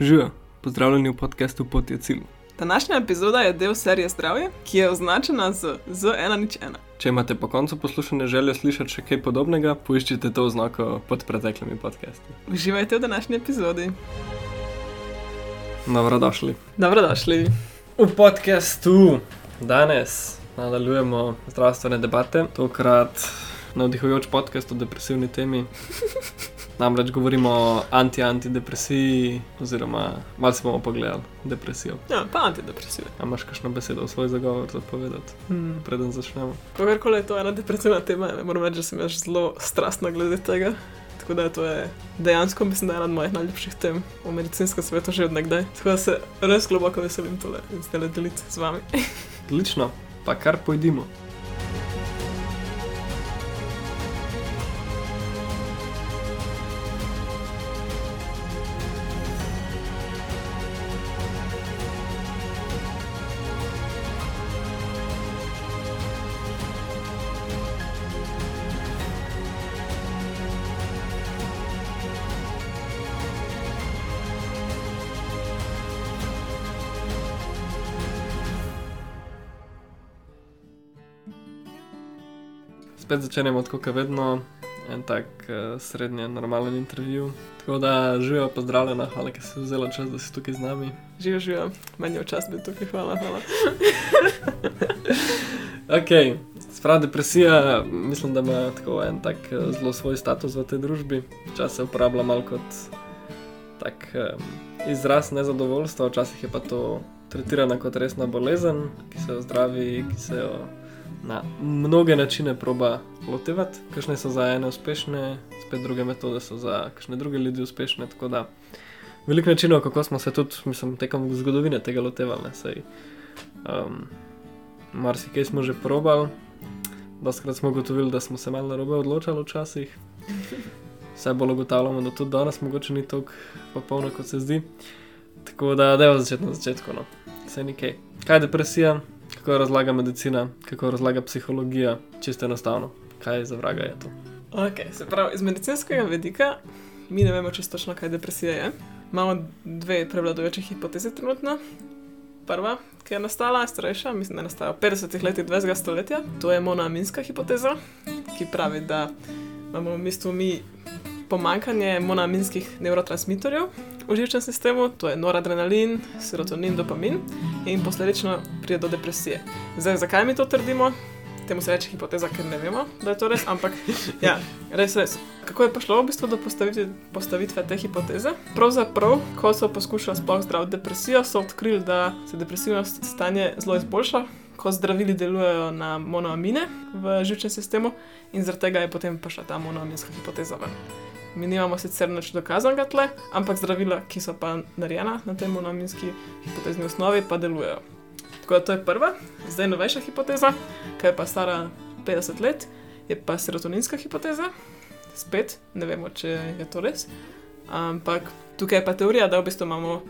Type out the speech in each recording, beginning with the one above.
Živijo, pozdravljeni v podkastu Pot je cilj. Današnja epizoda je del serije Zdravje, ki je označena z Z101. Če imate po koncu poslušanja željo slišati še kaj podobnega, poiščite to oznako pod preteklimi podcasti. Uživajte v današnji epizodi. Dobrodošli. Dobrodošli. V podkastu danes nadaljujemo zdravstvene debate, tokrat navdihujoč podcast o depresivni temi. Namreč govorimo o anti-antidepresiji, oziroma malo se bomo pogledali depresijo. Ja, pa antidepresive. A imaš kakšno besedo v svoj zagovor za povedati, Hmm. preden začnemo? Kakorkoli je to ena depresivna tema, moram reči, da sem jaz zelo strastna glede tega. Tako da to je dejansko, mislim, da je ena od mojih najljubših tem v medicinskem svetu že od nekdaj. Tako da se res globoko veselim tole in zdaj deliti z vami. Odlično, pa kar pojdimo. Spet začenjamo tako, kot vedno, en tak uh, srednje normalen intervju. Tako da živijo, pozdravljena, hvala, ker si vzela čas, da si tukaj z nami. Živijo, živijo, meni je včasih biti tukaj, hvala, hvala. Ok, sprav depresija, mislim, da ima tako en tak eh, zelo svoj status v tej družbi. Včasih se uporablja malo kot tak um, izraz nezadovoljstva, včasih je pa to tretirana kot resna bolezen, ki se jo zdravi, ki se jo na mnoge načine proba lotevati. Kakšne so za ene uspešne, spet druge metode so za kakšne druge ljudi uspešne. Tako da veliko načinov, kako smo se tudi, mislim, tekom zgodovine tega lotevali. ne, Saj, um, marsikaj smo že probali, doskrat smo ugotovili, da smo se malo narobe odločali včasih. Vse bolj ugotavljamo, da tudi danes mogoče ni tako popolno, kot se zdi. Tako da, da je začeti na začetku. No. Vse nekaj. Kaj je depresija, kako razlaga medicina, kako razlaga psihologija, čisto enostavno. Kaj za vraga je to? Ok, se pravi, iz medicinskega vidika mi ne vemo čisto točno, kaj depresija je. Imamo dve prevladujoče hipoteze trenutno. Prva, ki je nastala, starejša, mislim, da je nastala v 50-ih letih 20. stoletja. To je monoaminska hipoteza, ki pravi, da imamo v bistvu mi pomankanje monoaminskih neurotransmitorjev v živčnem sistemu, to je noradrenalin, serotonin, dopamin in posledično pride do depresije. Zdaj, zakaj mi to trdimo? Temu se reče hipoteza, ker ne vemo, da je to res, ampak ja, res, res. Kako je prišlo v bistvu do postavitve, postavitve te hipoteze? Pravzaprav, ko so poskušali sploh zdraviti depresijo, so odkrili, da se depresivno stanje zelo izboljša, ko zdravili delujejo na monoamine v živčnem sistemu in zaradi tega je potem prišla ta monoaminska hipoteza. Ven. Mi nimamo sicer nič dokazanega tle, ampak zdravila, ki so pa narejena na tej monoaminski hipotezni osnovi, pa delujejo. Tako da to je prva, zdaj novejša hipoteza, ki je pa stara 50 let, je pa serotoninska hipoteza. Spet ne vemo, če je to res. Ampak tukaj je pa teorija, da v bistvu imamo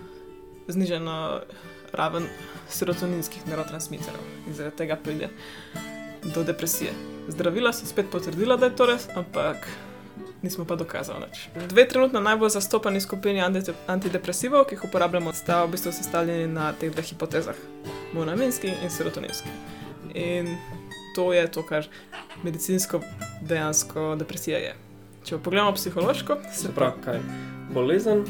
zniženo raven serotoninskih neurotransmiterjev in zaradi tega pride do depresije. Zdravila so spet potrdila, da je to res, ampak nismo pa dokazali nič. Dve trenutno najbolj zastopani skupini anti- antidepresivov, ki jih uporabljamo, sta v bistvu sestavljeni na teh dveh hipotezah: monoaminski in serotoninski. In to je to, kar medicinsko dejansko depresija je. Če pogledamo psihološko, se pravi, kaj? Bolezen,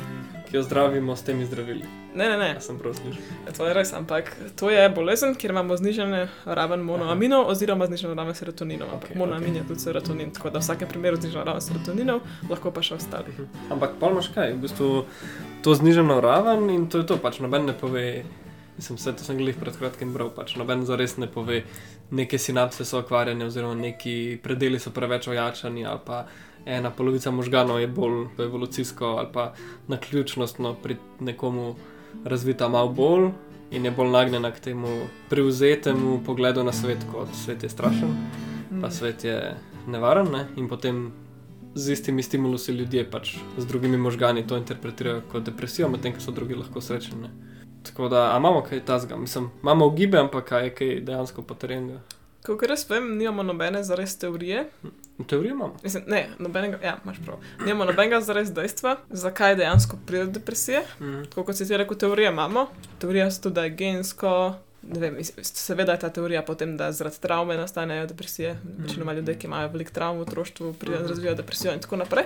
ki jo zdravimo s temi zdravili. Ne, ne, ne, Ja, sem prav slišal. to je res, ampak to je bolezen, kjer imamo znižene raven monoaminov oziroma zniženo raven serotoninov. Okay, monoamin je tudi serotonin, tako da v vsakem primeru zniženo raven serotoninov, lahko pa še ostalih. Ampak pa imaš kaj, v bistvu to znižano raven in to je to, pač noben ne pove. Mislim, vse to sem glih pred kratkim bral, pač noben zares ne pove, neke sinapse so okvarjene, oziroma neki predeli so preveč ojačani, ali pa ena polovica možganov je bolj evolucijsko ali pa naključnostno pri nekomu razvita malo bolj in je bolj nagnjena k temu prevzetemu pogledu na svet, kot svet je strašen, pa Mm. svet je nevaren ne? in potem z istimi stimulusi ljudje pač z drugimi možgani to interpretirajo kot depresijo, medtem ko so drugi lahko srečni. ne. Tako da, imamo kaj tazga, mislim, imamo ugibe, ampak kaj je kaj dejansko potrjenega. Kot jaz vem, nimamo nobene zares teorije. V teoriji imamo. Mislim, ne, nobenega, ja, imaš prav. Nimamo nobenega zares dejstva, zakaj dejansko pride do depresije. Mhm. Tako kot si ti rekel, teorije imamo. Teorija so tudi, da je gensko. Vem, seveda je ta teorija potem, da zaradi travme nastanejo depresije. Večinoma ljudje, ki imajo veliko travm v otroštvu, pridejo Mhm. razvijajo depresijo in tako naprej.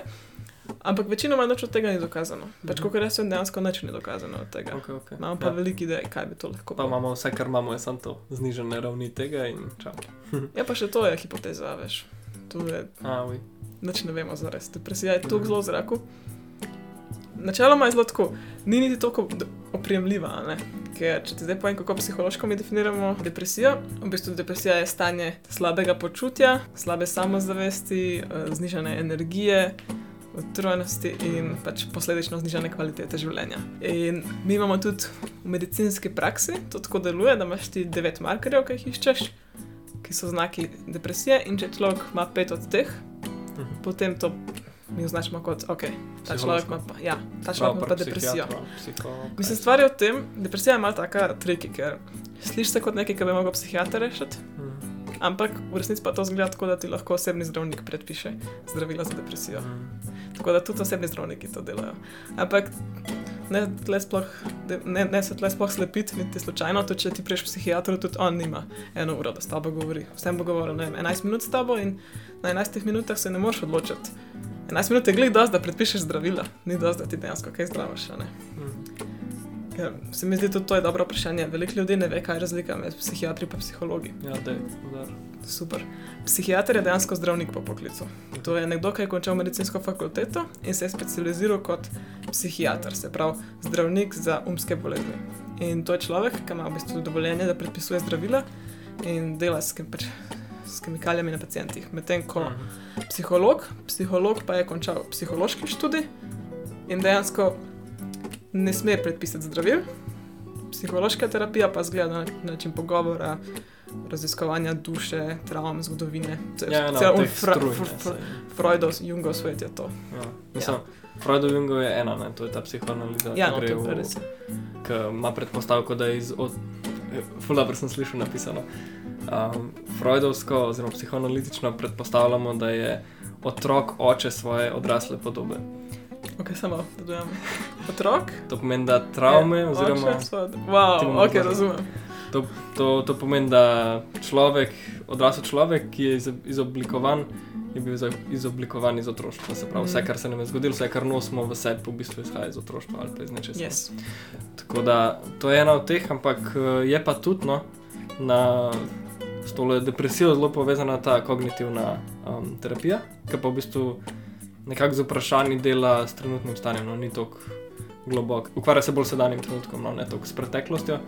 Ampak večinoma nič od tega ni dokazano. Pač, Mhm. kot jaz vem, dejansko nič ni dokazano od tega. Okay, okay. Imamo pa ja. veliko idej, kaj bi to lahko Pa bilo. imamo vse, kar imamo, je samo to, znižene ravni tega in čau. Ja, pa še to je hipoteza, veš. To je A, uj. Nič ne vemo za res. Depresija je tako zelo v zraku. Načeloma je zelo tako, ni niti tako d- oprijemljiva. a ne. Ker če ti zdaj povem, kako psihološko mi definiramo depresijo, v bistvu depresija je stanje slabega počutja, slabe samozavesti, eh, znižane energije, utrujenosti in pač posledično znižane kvalitete življenja. In mi imamo tudi v medicinski praksi to tako deluje, da imaš ti devet markerjev, ki jih iščeš, ki so znaki depresije, in če človek ima pet od teh, Mhm. potem to mi označimo kot, ok, ta človek ima pa, ja, ta človek ima pa depresijo. Mislim, stvar je v tem, depresija je malo taka triki, ker slišiš se kot nekaj, kar bi lahko psihiater rešiti, Mhm. ampak v resnici pa to zgleda tako, da ti lahko osebni zdravnik predpiše zdravila za depresijo. Tako da tudi osebni zdravniki to delajo. Ampak ne, tle sploh, ne, ne se tle sploh slepiti, niti slučajno, tudi če ti prejš psihiatru, tudi on nima eno uro, da s tabo govori. Vsem bo govoril, ne vem, 11 minut s tabo in na 11 minutah se ne moreš odločiti. 11 minut je glih dosti, da predpišeš zdravila, ni dosti, da ti dejansko kaj zdraviš. a Ker se mi zdi, tudi to je dobro vprašanje. Veliko ljudi ne ve, kaj je razlika med psihiatri in psihologi. Ja, da je udar. Super. Psihiater je dejansko zdravnik po poklicu. To je nekdo, ki je končal medicinsko fakulteto in se je specializiral kot psihiater, se pravi zdravnik za umske bolezni. In to je človek, ki ima v bistvu dovoljenje, da predpisuje zdravila in dela s, kem, pač, s kemikalijami na pacijentih. Medtem ko Mhm. psiholog, psiholog pa je končal psihološki študij in dejansko ne sme predpisati zdravil. Psihološka terapija pa zgleda na način pogovora, raziskovanja duše, travm, zgodovine. Ce- Ja, no, cel fra- struj, fr- fr-. Freudov, Jungov svet je to. Ja. Mislim, Freudov Jungov je ena, ne, to je ta psihoanaliza, Ja, no, to je v, res. ki ima predpostavko, da je iz... Od, Ful dobro sem slišal napisano. Um, Freudovsko oziroma psihoanalitično predpostavljamo, da je otrok oče svoje odrasle podobe. Ok, samo da dojem. Otrok? To pomeni, da travme je oziroma... oče Wow, ok, razložili. razumem. To, to, to pomeni, da človek, odrasel človek, ki je izo- izoblikovan, je bil izo- izoblikovan iz otroštva. Se pravi, vse, Mhm. kar se nam je zgodilo, vse, kar nosimo v sebi, v bistvu izhaja iz otroštva ali pa iz nečesa. Yes. Tako da to je ena od teh, ampak eh, je pa tudi no, na s tole depresijo zelo povezana ta kognitivna um, terapija, ki pa v bistvu nekako z vprašanji dela s trenutnim stanjem, no, ni tako globok. Ukvarja se bolj s sedanjim trenutkom, no, ne toliko s preteklostjo.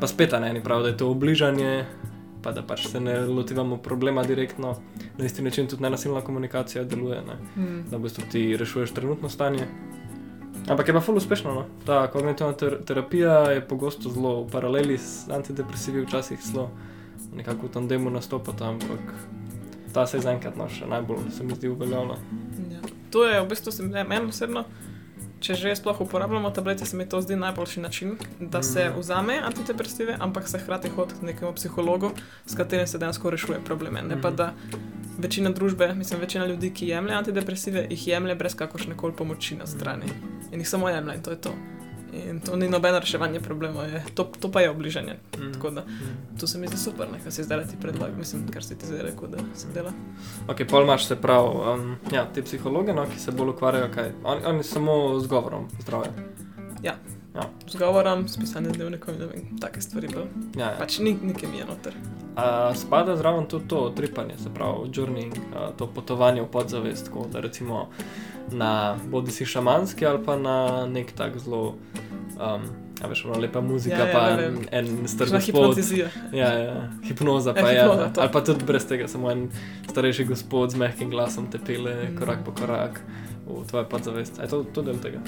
Pa spet ne, ni prav, da je to obližanje, pa da pač se ne lotevamo problema direktno, na isti način tudi nenasilna komunikacija deluje. Ne Hmm. da v bistvu ti rešuješ trenutno stanje. Ampak je pa ful uspešno. No? Ta kognitivna ter terapija je pogosto zelo v paraleli s antidepresivi, včasih zelo nekako v tandemu nastopata, ampak ta se je zaenkrat no, še najbolj, se mi zdi, uveljavila. Ja. To je v bistvu meni osebno. Če že sploh uporabljamo tablete, se mi to zdi najboljši način, da se Mhm. vzame antidepresive, ampak se hkrati hodi k nekemu psihologu, s katerim se dejansko rešuje probleme. Ne pa Mhm. da večina družbe, mislim, večina ljudi, ki jemlje antidepresive, jih jemlje brez kakršne koli pomoči na strani. In jih samo jemlje in to je to. In to ni nobeno reševanje problemov, je, to, to pa je obližanje. Tako da to se mi zdi super, kar si zdaj ti predlagal, mislim, kar si ti zdaj rekel, da se dela. Ok, pol imaš se prav, um, ja, te psihologe, no, ki se bolj ukvarjajo, kaj, oni, oni samo z govorom zdravja. Z govorom, s pisanjem dnevnikov in take stvari. Pa. Ja, ja. Pač ni, ni kemije noter. A, spada zraven tudi to tripanje, se pravi, journeying, a, to potovanje v podzavest, tako da recimo na bodi si šamanski ali pa na nek tak zelo, um, a veš, ona lepa muzika, Ja, ja, pa ne en, vem. en star gospod. hipnotizija. Ja, ja, hipnoza Ja, pa je. hipnoza, to. ali pa tudi brez tega, samo en starejši gospod z mehkim glasom te pele Mm. korak po korak v tvoje podzavest. Je to, to del tega?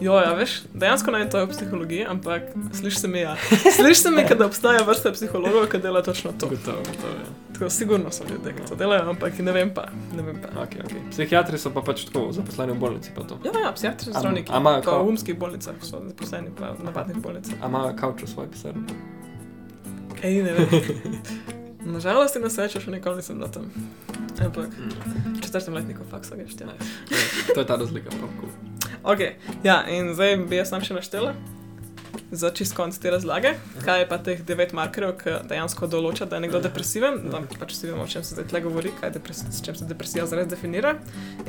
Jo, ja, veš, dejansko vem, to je v psihologiji, ampak sliši se mi, ja. Sliši se mi, da obstaja vrsta psihologov, ki dela točno to. Gotovo, gotovo. Ja. Tako sigurno so ljudje, ki to delajo, ampak ne vem pa. Ne vem pa. Okay, okay. Psihiatri so pa pač tako zaposleni v bolnici. Ja, ja, psihiatri so zdravniki. a ima Pa kao- v umskih bolnicah so zaposleni, pa v navadnih bolnicah. A ima kavč v svoji pisarni? Ej, ne vem. Nažalost, na srečo še nikoli nisem na tem. Ampak, če četrtem letniku faksa greš, ja. Ne, to je ta razlika. prav cool. Ok, ja, in zdaj bi jaz sam še naštela. Za čist konc te razlage, kaj je pa teh devet markerjev, ki dejansko določa, da je nekdo depresiven. Da pač vsi vemo, o čem se zdaj tle govori, s čem se depresija zares definira.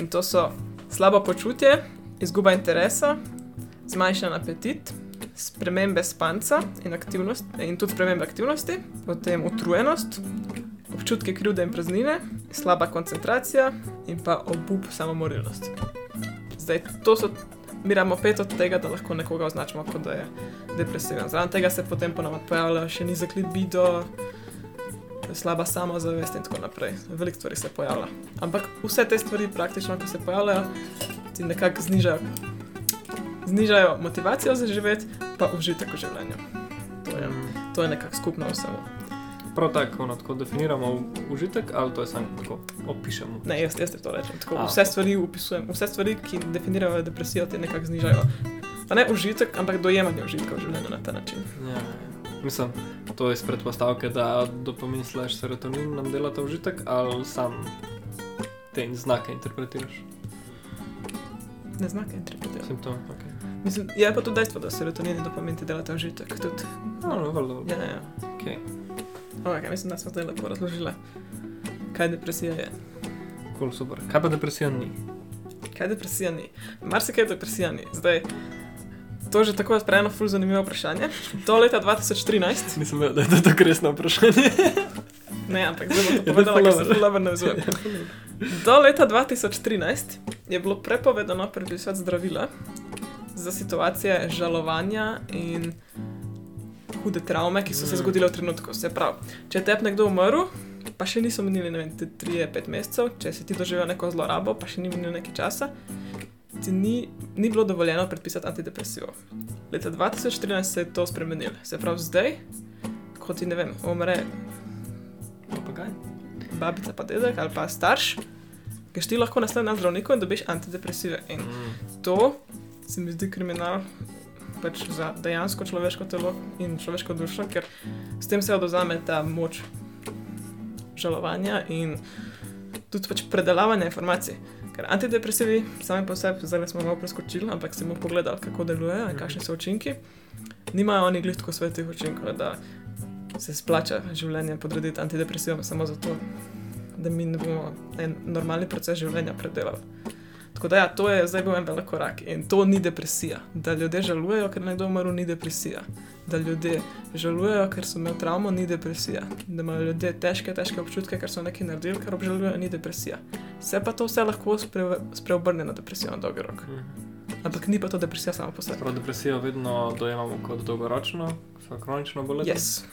In to so slabo počutje, izguba interesa, zmanjšan apetit, spremembe spanca in, aktivnost, in tudi spremembe aktivnosti, potem utrujenost, občutke krivde in praznine, slaba koncentracija in pa obup samomorilnost. Zdaj, to so, mi imamo pet od tega, da lahko nekoga označimo kot da je depresiven. Zraven tega se potem ponovadi pojavlja še nizek libido, slaba samozavest in tako naprej. Veliko stvari se pojavlja. Ampak vse te stvari, praktično, ko se pojavljajo, ti nekako znižajo, znižajo motivacijo za živeti, pa užitek v življenju. To je, je nekako skupno vsemu. Prav tako, no, tako definiramo užitek, ali to je samo tako opišemo. Ne, jaz, jaz to rečem. Tako, A, vse stvari opisujem, vse stvari, ki definirajo depresijo, ti nekako znižajo. Pa ne užitek, ampak dojemanje užitka v življenju na ta način. Ja, ja. Mislim, to je iz predpostavke, da dopamin slash serotonin nam delata užitek, ali sam te znake interpretiraš. Ne znake interpretirati. Simptom, ok. Mislim, je pa tudi dejstvo, da serotonin in dopamin ti delata užitek. Tudi. No, no, valjda, Ja, ja. ok. Okay, mislim, da smo zdaj lepo razložili, kaj depresija je. Cool, super. Kaj pa depresija ni? Kaj depresija ni? Marsikaj depresija ni. Zdaj, to je že tako odpreno, ful zanimivo vprašanje. Do leta 2013, Nisem vedel, da je to tako resno vprašanje. ne, ampak zdaj bom to povedala, ker se dobro. dobro navzujem. Do leta 2013 je bilo prepovedano predpisati zdravila za situacije žalovanja in hude travme, ki so se zgodile v trenutku. Se pravi, če je tep nekdo umrl, pa še niso minili, ne vem, 3-5 mesecev, če si ti doživel neko zlorabo, pa še ni minilo nekaj časa, ti ni, ni bilo dovoljeno predpisati antidepresivov. Leta 2014 se je to spremenilo. Se pravi, zdaj, ko ti ne vem, umre Papagaj. babica, pa dedek ali pa starš, greš ti lahko naslednji na zdravniku in dobiš antidepresive. In Mm. to se mi zdi kriminal pač za dejansko človeško telo in človeško dušo, ker s tem se odozame ta moč žalovanja in tudi pač predelavanja informacij. Ker antidepresivi, sami po sebi, zdaj smo malo preskočili, ampak si bomo pogledali, kako delujejo in kakšni so učinki. Nimajo oni glih tako svetih učinkov, da se splača življenje podrediti antidepresivom samo zato, da mi ne bomo en normalni proces življenja predelali. Tako da, ja, to je zdaj bil en velik korak in to ni depresija. Da ljudje žalujejo, ker nekdo umrl, ni depresija. Da ljudje žalujejo, ker so imeli travmo, ni depresija. Da imajo ljudje težke, težke občutke, ker so nekaj naredili, kar obžalujejo, ni depresija. Se pa to vse lahko spre, spreobrne na depresijo na dolgi rok. Mm. Ampak ni pa to depresija sama po sebi. Prav depresijo vedno dojemamo kot dolgoročno, kot kronično bolezen. Yes.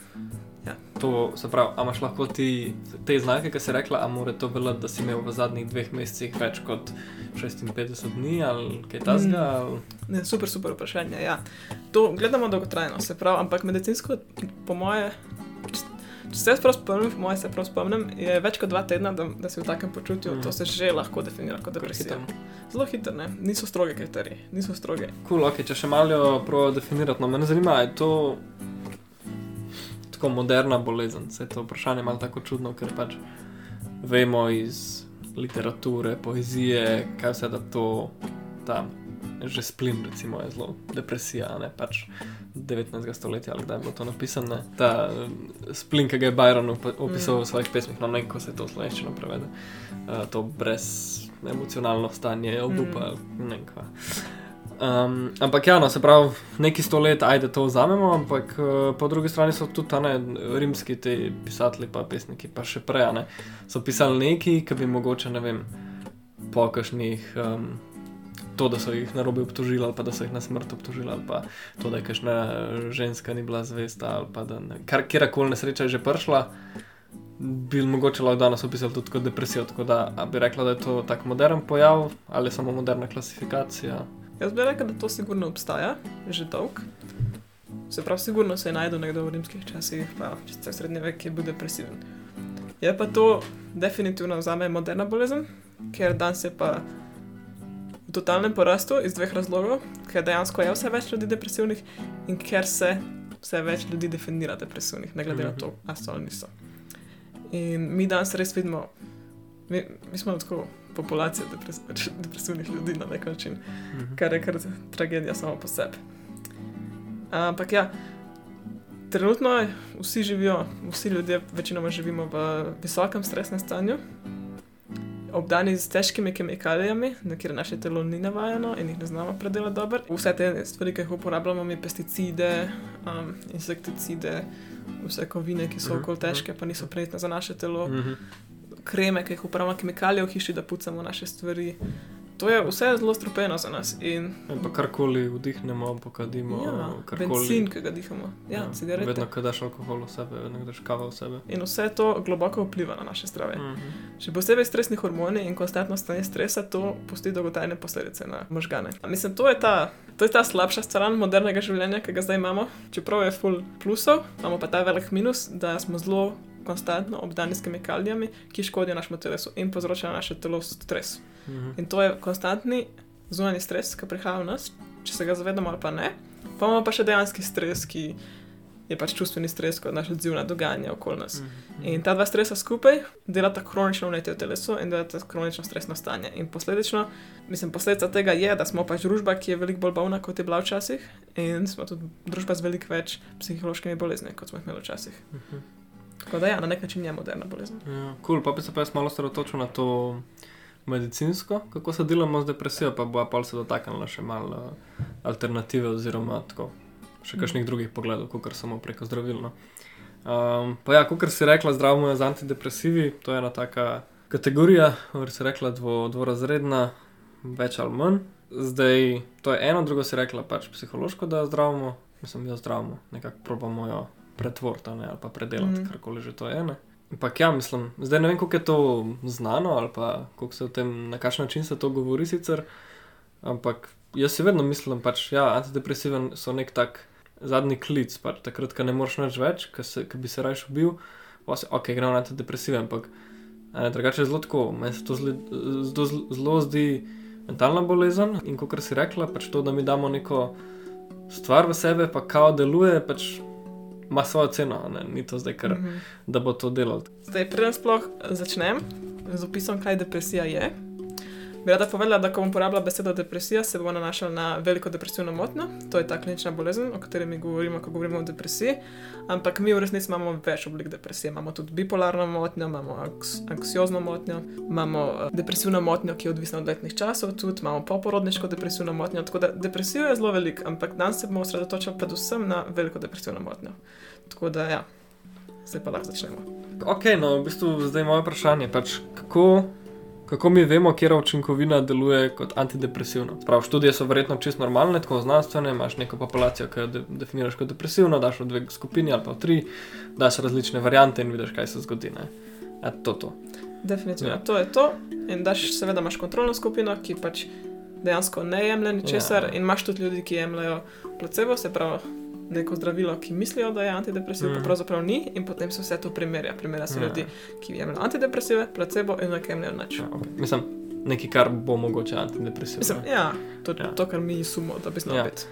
To se pravi, a imaš lahko ti te znake, ki si rekla, a mora to veljati, da si imel v zadnjih dveh mesecih več kot 56 dni ali kaj? Mm. Ali... Ne, super, super vprašanje. Ja. To gledamo dolgotrajno, se pravi, ampak medicinsko, po moje, če, se jaz prav spomnim, po moje se prav spomnim, je več kot dva tedna, da, da si v takem počutju, Mm. mm. to se že lahko definira kot depresija. Zelo hitro, ne? niso stroge kriteriji, niso stroge. Cool, okay, če še malo prav definirati, no me zanima, je to tako moderna bolezen. Se je to vprašanje malo tako čudno, ker pač vemo iz literature, poezije, kaj vse da to, ta že splin, recimo, je zelo depresija, ne pač 19. stoletja ali kdaj je bilo to napisano. ne. Ta eh, splin, ki ga je Byron opi- opisal v svojih pesmih, no ne kako se to v slovenščino prevede. Uh, to brez emocionalno stanje, obupa, mm. ne kva. Um, ampak ja, no, se pravi, neki sto let, ajde to vzamemo, ampak uh, po drugi strani so tudi ne, rimski pisatelji, pa pesniki, pa še prej, ne, so pisali neki, ki bi mogoče, ne vem, po kakšnih, um, to, da so jih na robe obtožili, ali pa da so jih na smrt obtožili, ali pa to, da je kakšna ženska ni bila zvesta, ali pa da ne, kar kjerkoli nesreča je že prišla. Bi mogoče lahko danes opisali tudi kot depresijo, tako da bi rekla, da je to tak modern pojav ali samo moderna klasifikacija. Jaz bi rekel, da to sigurno obstaja, že dolg. Se pravi, sigurno se je najdel nekdo v rimskih časih, pa čez cel srednji vek, je bil depresiven. Je pa to definitivno za me moderna bolezen, ker danes je pa v totalnem porastu iz dveh razlogov, ker dejansko je vse več ljudi depresivnih in ker se vse več ljudi definira depresivnih, ne glede na to, ali so ali niso. In mi danes res vidimo, mi, mi smo tako populacija depres, depresivnih ljudi na nek način, Mhm. kar je kar tragedija samo po sebi. Ampak ja, trenutno vsi živijo, vsi ljudje večinoma živimo v visokem stresnem stanju, obdani z težkimi kemikalijami, na kjer naše telo ni navajeno in jih ne znamo predelati dobro. Vse te stvari, ki jih uporabljamo, mi pesticide, um, insekticide, vse kovine, ki so Mhm, okoli težke, pa niso prijetne za naše telo, Mhm. Kreme, ki jih uporabljamo, kemikalije v hiši, da pucamo naše stvari. To je vse zelo strupeno za nas. In In pa karkoli vdihnemo, pokadimo, ja, karkoli. benzin, ki ga dihamo, ja, ja, cigarete. Vedno, ko daš alkohol v sebe, vedno, ko daš kavo v sebe. In vse to globoko vpliva na naše zdravje. Mhm. Še posebej stresni hormoni in konstantno stanje stresa, to pusti dolgotrajne posledice na možgane. A Mislim, to je, ta, to je ta slabša stran modernega življenja, ki ga zdaj imamo. Čeprav je full plusov, imamo pa ta velik minus, da smo zelo konstantno obdani s kemikalijami, ki škodijo našemu telesu in povzročajo naše telo stres. Mhm. In to je konstantni zunanji stres, ki prihaja v nas, če se ga zavedamo ali pa ne. Pa imamo pa še dejanski stres, ki je pač čustveni stres, kot naš odziv na dogajanje okoli nas. Mhm. In ta dva stresa skupaj delata kronično vnetje v telesu in delata kronično stresno stanje. In posledično, mislim, posledica tega je, da smo pač družba, ki je veliko bolj bolna, kot je bila včasih, in smo tudi družba z veliko več psihološkimi bolezni, kot smo jih imeli včasih. Mhm. Tako da ja, na nek način je moderna bolezen. Ja, cool. Pa bi se pa jaz malo sredotočil na to medicinsko, kako se delamo z depresijo, pa bo pa se dotaknila še malo uh, alternative oziroma tako, še kakšnih drugih pogledov, kot samo preko zdravil. No. Um, pa ja, kot si rekla, zdravimo z antidepresivi, to je ena taka kategorija, kot si rekla, dvo, dvorazredna, več ali manj. Zdaj, to je eno, drugo si rekla, pač psihološko, da zdravimo, mislim, jo zdravimo, nekako probamo jo pretvoriti ne, ali pa predelati, mm. Karkoli že to je. Ne. Ampak ja, mislim, zdaj ne vem, koliko je to znano ali pa koliko se o tem, na kakšen način se to govori sicer, ampak jaz si vedno mislim, pač ja, antidepresiven so nek tak zadnji klic, pač takrat, ko ne moreš več več, ko, bi se raje ubil, pa se, ok, gremo na antidepresive, ampak ne, drugače je zelo tako, meni se to zli, zelo, zelo zdi mentalna bolezen in kot si rekla, pač to, da mi damo neko stvar v sebe, pa kao deluje, pač ima svojo ceno, ne, ni to zdaj kar, Mhm. da bo to delal. Zdaj, preden sploh začnem z opisom, kaj depresija je, bi rada povedala, da ko bom uporabljala besedo depresija, se bo nanašala na veliko depresivno motnjo. To je ta klinična bolezen, o kateri mi govorimo, ko govorimo o depresiji. Ampak mi v resnici imamo več oblik depresije. Imamo tudi bipolarno motnjo, imamo anks anksiozno motnjo, imamo eh, depresivno motnjo, ki je odvisna od letnih časov, tudi imamo poporodniško depresivno motnjo. Tako da depresijo je zelo velik, ampak danes se bomo osredotočili predvsem na veliko depresivno motnjo. Tako da ja, zdaj pa lahko začnemo. Ok, no, v bistvu zdaj moje vprašanje, pač kako, kako mi vemo, kje učinkovina deluje kot antidepresivna. Prav, študije so verjetno čisto normalne, tako znanstvene, imaš neko populacijo, ki jo de definiraš kot depresivno, daš v dve skupini ali pa v tri, daš različne variante in vidiš, kaj se zgodi. Ne? E, to, to. Definitivno, Ja. to je to. In daš, seveda, imaš kontrolno skupino, ki pač dejansko ne jemlje ničesar, ja. in imaš tudi ljudi, ki jemljajo placebo, se pravi neko zdravilo, ki mislijo, da je antidepresiv, mm. Pa pravzaprav ni, in potem se vse to primerja. Primerja se ja. ljudi, ki jemljajo antidepresive, placebo in ne jemljajo nič. Ja, okay. Mislim, nekaj, kar bo mogoče antidepresivno. Mislim, ja, to, Ja. ja. to, kar mi sumo, da bi znal ja. biti.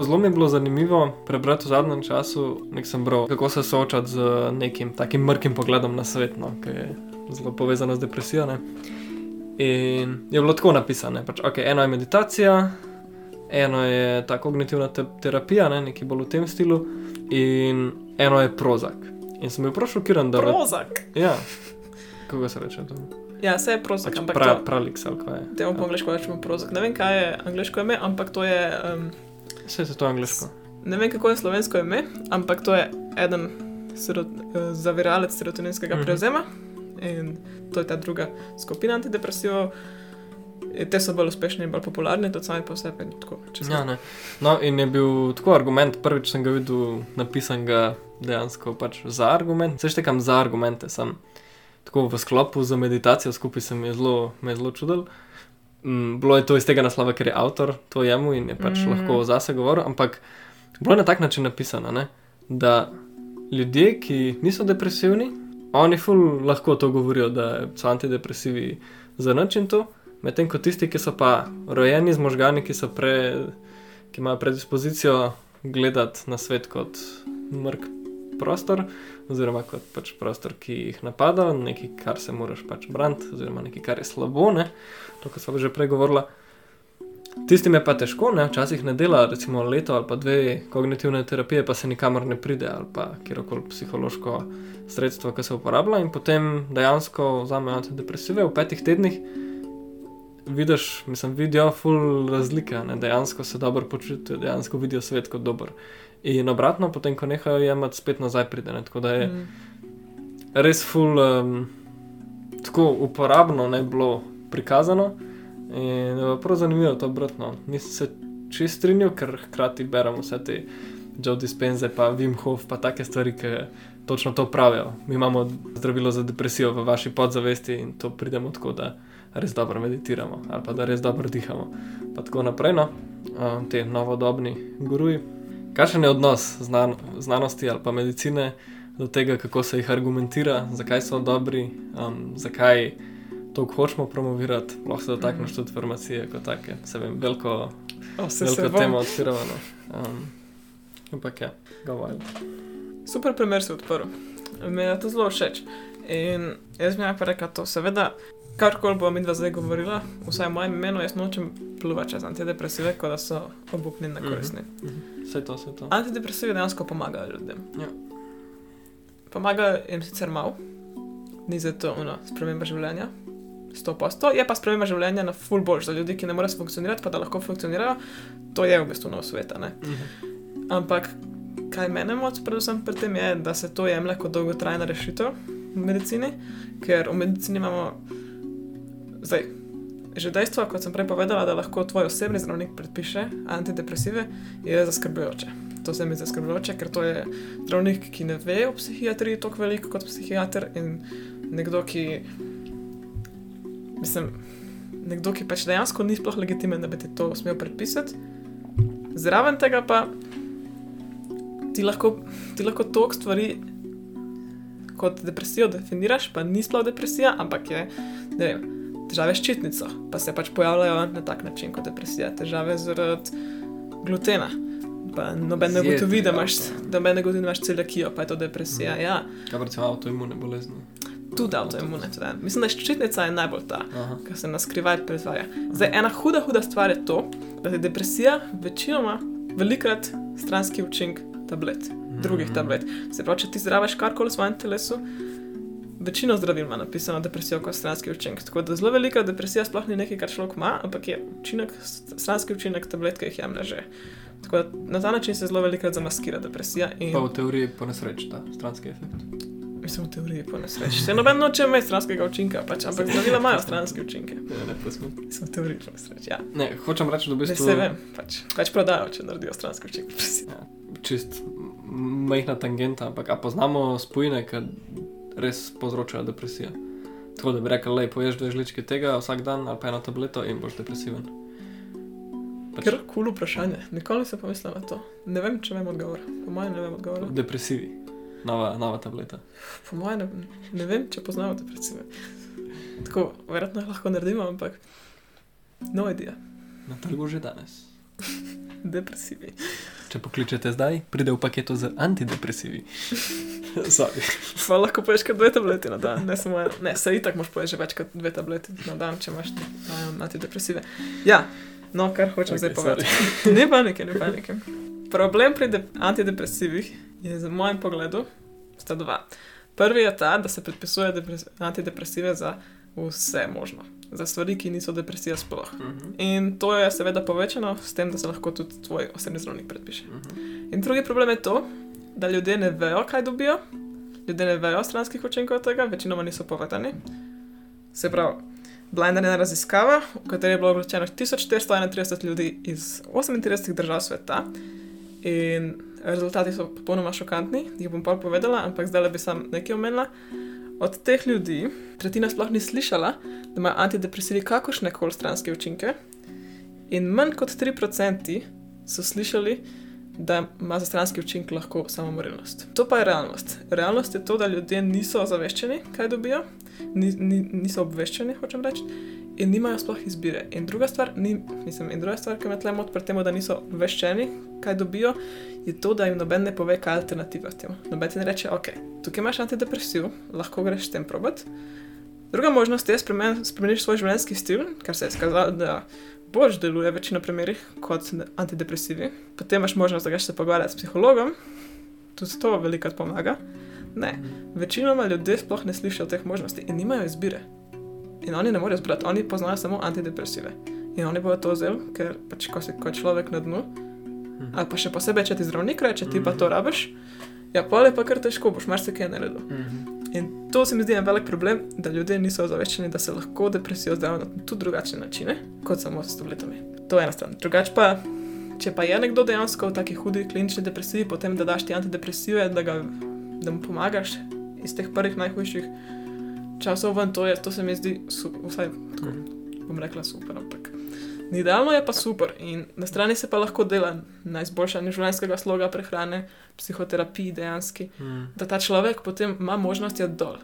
Zelo mi je bilo zanimivo prebrati v zadnjem času, nek sem bral, kako se soočati z nekim takim mrkim pogledom na svet, no, ki je zelo povezano z depresijo. Ne. In je bilo tako napisano, pač, okay, eno je meditacija, eno je ta kognitivna te terapija, ne, nekaj bolj v tem stilu, in eno je prozak. In sem bil prav šokiran, da Prozak. Ja, kako se reče to? Ja, vse je prozak, Pač ampak pra, to, pralix ali kaj je. temu po angliško rečemo prozak. Ne vem, kaj je angliško ime, ampak to je. Um, Vse je to angliško. Ne vem, kako je slovensko ime, ampak to je eden serot, eh, zaviralec serotoninskega mm -hmm. prevzema in to je ta druga skupina antidepresivov. Te so bolj uspešni in bolj popularni, tudi sami po sebi. Tako, če se- Ja, ne. no, in je bil tako argument, prvič sem ga videl napisan ga dejansko pač za argument. Saj štekam za argumente, sem tako v sklopu za meditacijo skupaj se mi je zelo, me je zelo čudil. Mm, bilo je to iz tega naslova, ker je avtor to jemu in je pač mm. Lahko zase govoril, ampak bilo je na tak način napisano, ne? da ljudje, ki niso depresivni, oni ful lahko to govorijo, da so antidepresivi za nič in to. Medtem ko tisti, ki so pa rojeni z možgani, ki, pre, ki imajo predispozicijo gledati na svet kot mrk prostor, oziroma kot pač prostor, ki jih napada, nekaj, kar se moraš pač braniti, oziroma nekaj, kar je slabo. Ne? To, kar smo že prej govorili. Tistim je pa težko, ne? včasih ne dela, recimo leto ali pa dve kognitivne terapije, pa se nikamor ne pride, ali pa kjerkoli psihološko sredstvo, ki se uporablja, in potem dejansko vzamejo antidepresive v petih tednih. Vidiš, mislim, vidijo ful razlike, ne? dejansko se dobro počutijo, dejansko vidijo svet kot dober. In obratno, potem, ko nehajo jemati, spet nazaj pride. Ne? Tako da je mm. res ful, um, tako uporabno ne bilo prikazano. In je prav zanimivo to obratno. Nisem se čest strinjal, ker hkrati beremo vse te Joe Dispenze, pa Wim Hof, pa take stvari, ki točno to pravijo. Mi imamo zdravilo za depresijo v vaši podzavesti in to pridemo tako, da res dobro meditiramo ali pa da res dobro dihamo. Pa tako naprej, no, te novodobni guruji. Kakšen je odnos znan znanosti ali pa medicine do tega, kako se jih argumentira, zakaj so dobri, um, zakaj to hočemo promovirati, lahko se dotakneš mm. tudi farmacije, kot take, se vem, veliko, veliko temo odpiramo. No. Um, ampak ja, govoril. Super primer si odprl. Mi je to zelo všeč. In jaz je pa rekel to, seveda, karkoli bo mi dva zdaj govorila, vsaj v mojem imenu, jaz nočem pluvati čez antidepresive, kot da so obupni na koristni. Mm -hmm. Vse to, vse to. Antidepresive dejansko pomagajo ljudem. Ja. Pomagajo jim sicer malo, ni za to sprememba življenja, 100%. Je pa sprememba življenja na full boljš za ljudi, ki ne morejo funkcionirati, pa da lahko funkcionirajo. To je v bistvu nov svet. Uh mhm. -huh. Ampak kaj mene moč, predvsem pri tem, je, da se to jemlje kot dolgotrajna rešitev v medicini, ker v medicini imamo zdaj. Že dejstvo, kot sem prej povedala, da lahko tvoj osebni zdravnik predpiše antidepresive, je zaskrbljujoče. To se mi zdi zaskrbljujoče, ker to je zdravnik, ki ne ve o psihiatriji tako veliko kot psihiater in nekdo, ki mislim, nekdo, ki pač dejansko ni sploh legitimen, da bi ti to smel predpisati. Zraven tega pa ti lahko, ti lahko tok stvari kot depresijo definiraš, pa ni sploh depresija, ampak je vem, težave s čitnico, pa se pač pojavljajo na tak način kot depresija, težave zaradi glutena. Pa noben ne gotovi, da imaš, da imaš celiakijo, pa je to depresija. Mm. Ja. Kaj pa recimo avtoimune bolezni? tudi avtoimune. Mislim, da ščitnica je najbolj ta, ki se nas skrivaj pretvarja. Zdaj, ena huda, huda stvar je to, da je depresija večinoma velikrat stranski učinek tablet, drugih mm. tablet. Se pravi, če ti zdraviš karkoli v svojem telesu. Večino zdravil ima napisano depresijo kot stranski učinek. Tako da zelo velika depresija sploh ni nekaj, kar človek ima, ampak je učinek, stranski učinek tablet, ki jih jemlje že. Tako da na ta način se zelo velikrat zamaskira depresija. In... Pa v teoriji po nesreči ta stranski efekt. Mislim, v teoriji po nesreči. Se noben noče imeti stranskega učinka, pač, ampak zdravila imajo stranske učinke. Ja, ne. Mislim, v teoriji po nesreči. Ja. Ne, hočem reči, da v bistvu. Ne, se vem, pač, pač prodajo, če naredijo stranske učinke. Ja, čist majhna tangenta, ampak a poznamo spojine, ki res povzročajo depresijo. Tako da bi rekel, lej, poješ dve žličke tega vsak dan ali pa eno tableto in boš depresiven. Pač... Ker kul cool vprašanje, nikoli se pomislim na to. Ne vem, če vem odgovor. Po mojem ne vem odgovor. Depresivi nova, nova tableta. Po mojem, ne, ne vem, če poznamo te predstave. Tako, verjetno lahko naredimo, ampak no idea. Na trgu že danes. Depresivi. Če pokličete zdaj, pride v paketu z antidepresivi. Pa lahko poješ kar dve tableti na dan, ne samo eno. Ne, se itak moš poješ več kot dve tableti na dan, če imaš um, antidepresive. Ja, no, kar hočem okay, zdaj povedati. ne panike, ne panike. Problem pri antidepresivih je za mojem pogledu sta dva. Prvi je ta, da se predpisuje antidepresive za vse možno, za stvari, ki niso depresija sploh. Uh mhm. -huh. In to je seveda povečano s tem, da se lahko tudi tvoj osebni zdravnik predpiše. Uh mhm. -huh. In drugi problem je to, da ljudje ne vejo, kaj dobijo, ljudje ne vejo stranskih učinkov tega, večinoma niso povedani. Se pravi, bila je ena raziskava, v kateri je bilo obveščeno 1431 ljudi iz 38 držav sveta. In rezultati so popolnoma šokantni, jih bom pa povedala, ampak zdaj le bi sam nekaj omenila. Od teh ljudi tretjina sploh ni slišala, da imajo antidepresivi kakršne koli stranske učinke, in manj kot 3% so slišali, da ima za stranski učinek lahko samomorilnost. To pa je realnost. Realnost je to, da ljudje niso ozaveščeni, kaj dobijo, ni, ni, niso obveščeni, hočem reči. In nimajo sploh izbire. In druga stvar, ni, mislim, in druga stvar, ki me tlemo pred tem, da niso veščeni, kaj dobijo, je to, da jim noben ne pove, kaj je alternativa s tem. Noben ti ne reče, ok, tukaj imaš antidepresiv, lahko greš s tem probat. Druga možnost je spremen, spremeniš svoj življenjski stil, kar se je skazalo, da boš deluje v večino primerih kot antidepresivi. Potem imaš možnost, da greš se pogovarjati s psihologom, tudi to veliko pomaga. Ne, večinoma ljudje sploh ne slišijo teh možnosti in nimajo izbire. In oni ne morejo zbrati, oni poznajo samo antidepresive. In oni bodo to vzeli, ker pač ko si kot človek na dnu, ali pa še posebej, če ti zdravnik reče, ti pa to rabiš, ja, pol je pa kar težko, boš marsikaj naredil. In to se mi zdi en velik problem, da ljudje niso ozaveščeni, da se lahko depresijo zdravijo na tudi drugačne načine, kot samo s tabletami. To je ena stran. Drugač pa, če pa je nekdo dejansko v taki hudi klinični depresiji, potem da daš ti antidepresive, da, ga, da mu pomagaš iz teh prvih najhujših časov ven, to, je, to se mi zdi, su, vsaj tako bom rekla, super. Ampak ni idealno, je pa super. In na strani se pa lahko dela na izboljšanju življenjskega sloga, prehrane, psihoterapiji dejansko, Mm. da ta človek potem ima možnost iti dol.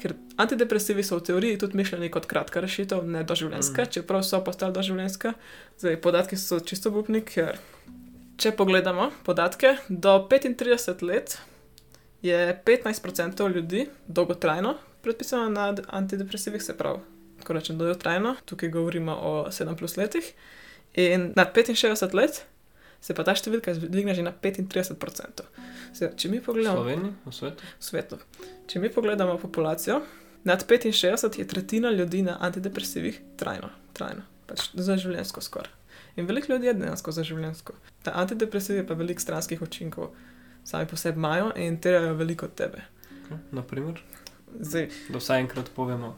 Ker antidepresivi so v teoriji tudi mišljeni kot kratka rešitev, ne doživljenjska, mm. čeprav so postali doživljenjska. Zdaj, podatki so čisto bupni, ker če pogledamo podatke, do 35 let je 15% ljudi dolgotrajno predpisano na antidepresivih, se pravi, ko rečem dolgotrajno, tukaj govorimo o 7 plus letih. In nad 65 let se pa ta številka dvigne že na 35%. Se, če mi V pogledamo Sloveniji, v svetu. svetu. Če mi pogledamo populacijo, nad 65 je tretjina ljudi na antidepresivih trajno, trajno, pač za življenjsko skoraj. In veliko ljudi je dejansko za življenjsko. Ta antidepresivi pa veliko stranskih učinkov sami po sebi imajo in terajo veliko od tebe. Naprimer, Zdaj, da vsaj enkrat povemo,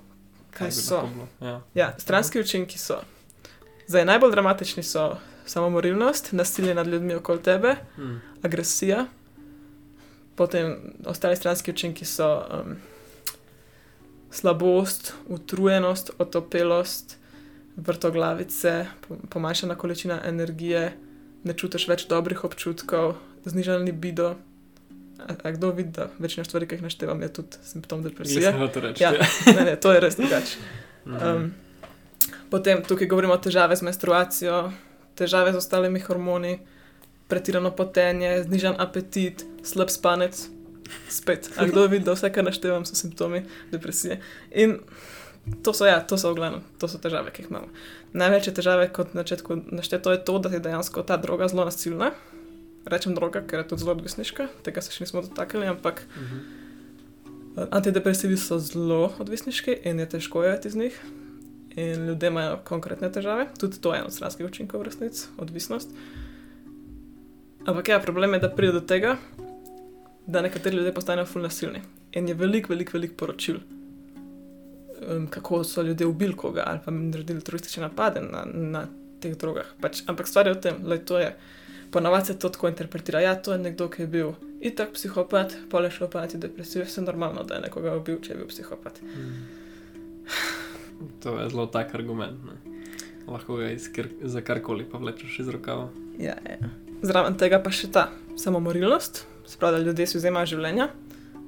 kaj bi so? Ja. Ja, stranski učinki so. Zdaj, najbolj dramatični so samomorilnost, nasilje nad ljudmi okoli tebe, Mm. agresija, potem ostali stranski učinki so um, slabost, utrujenost, otopelost, vrtoglavice, po- pomanjšana količina energije, ne čutiš več dobrih občutkov, znižan libido. A, a kdo vidi, da večina stvari, ki jih naštevam, je tudi simptom depresije? Reči. Ja, ne, ne, to je res drugače. Mhm. Um, potem tukaj govorimo o težave z menstruacijo, težave z ostalimi hormoni, pretirano potenje, znižan apetit, slab spanec. Spet, a kdo vidi, da vse, kar naštevam, so simptomi depresije. In to so, ja, to so v glavnem, to so težave, ki jih imamo. Največje težave, kot na začetku našteto, je to, da je dejansko ta droga zelo nasilna. Rečem droga, ker je tudi zelo odvisniška, tega se še nismo dotaknili, ampak Mhm. Antidepresivi so zelo odvisniški in je težko je iz njih. In ljudje imajo konkretne težave, tudi to je en od stranskih učinkov, v resnici, odvisnost. Ampak ja, problem je, da pride do tega, da nekateri ljudje postanejo fully nasilni. In je veliko, veliko, veliko poročil, um, kako so ljudje ubili koga ali pa naredili teroristične napade na, na teh drogah. Pač, ampak stvar je v tem, da to je. Ponavadi se to tako interpretira. Ja, to je nekdo, ki je bil itak psihopat, pole šel pa antidepresiv, vse normalno, da je nekoga ubil, če je bil psihopat. To je zelo tak argument. Ne? Lahko ga iz kar, za karkoli pa vlečeš iz rokava. Ja, ja. Zraven tega pa še ta samomorilnost, se pravi, da ljudje si vzemajo življenja.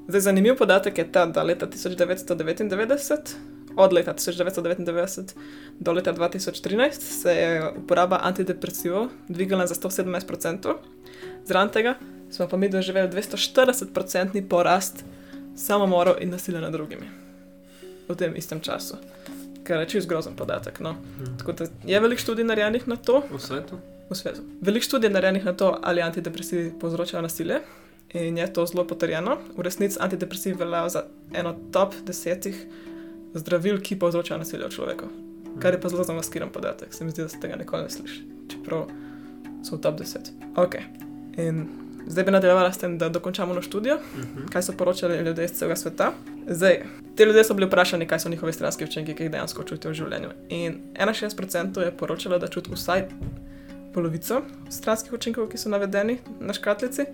Zdaj, zanimiv podatek je ta, da leta 1999, od leta 1999 do leta 2013, se je uporaba antidepresivov dvigala za 117%. Zraven tega smo pa mi doživeli 240% porast samomorov in nasilja nad drugimi v tem istem času. Kar je čisto grozen podatek. No. Tako da je veliko študij narejenih na to, V svetu? v svetu. Veliko študij je narejenih na to, ali antidepresivi povzročajo nasilje in je to zelo potrjeno. V resnici antidepresivi veljajo za eno top desetih zdravil, ki povzročajo nasilje človeku. Kar je pa zelo zamaskiran podatek, se mi zdi, da se tega nikoli ne sliši, čeprav so v top 10. Ok. In zdaj bi nadaljevala s tem, da dokončamo na študijo, Mhm. kaj so poročali ljudje iz celega sveta. Zdaj, te ljudje so bili vprašani, kaj so njihovi stranski učinki, ki jih dejansko čutijo v življenju. In 61% je poročalo, da čuti vsaj polovico stranskih učinkov, ki so navedeni na škatlici.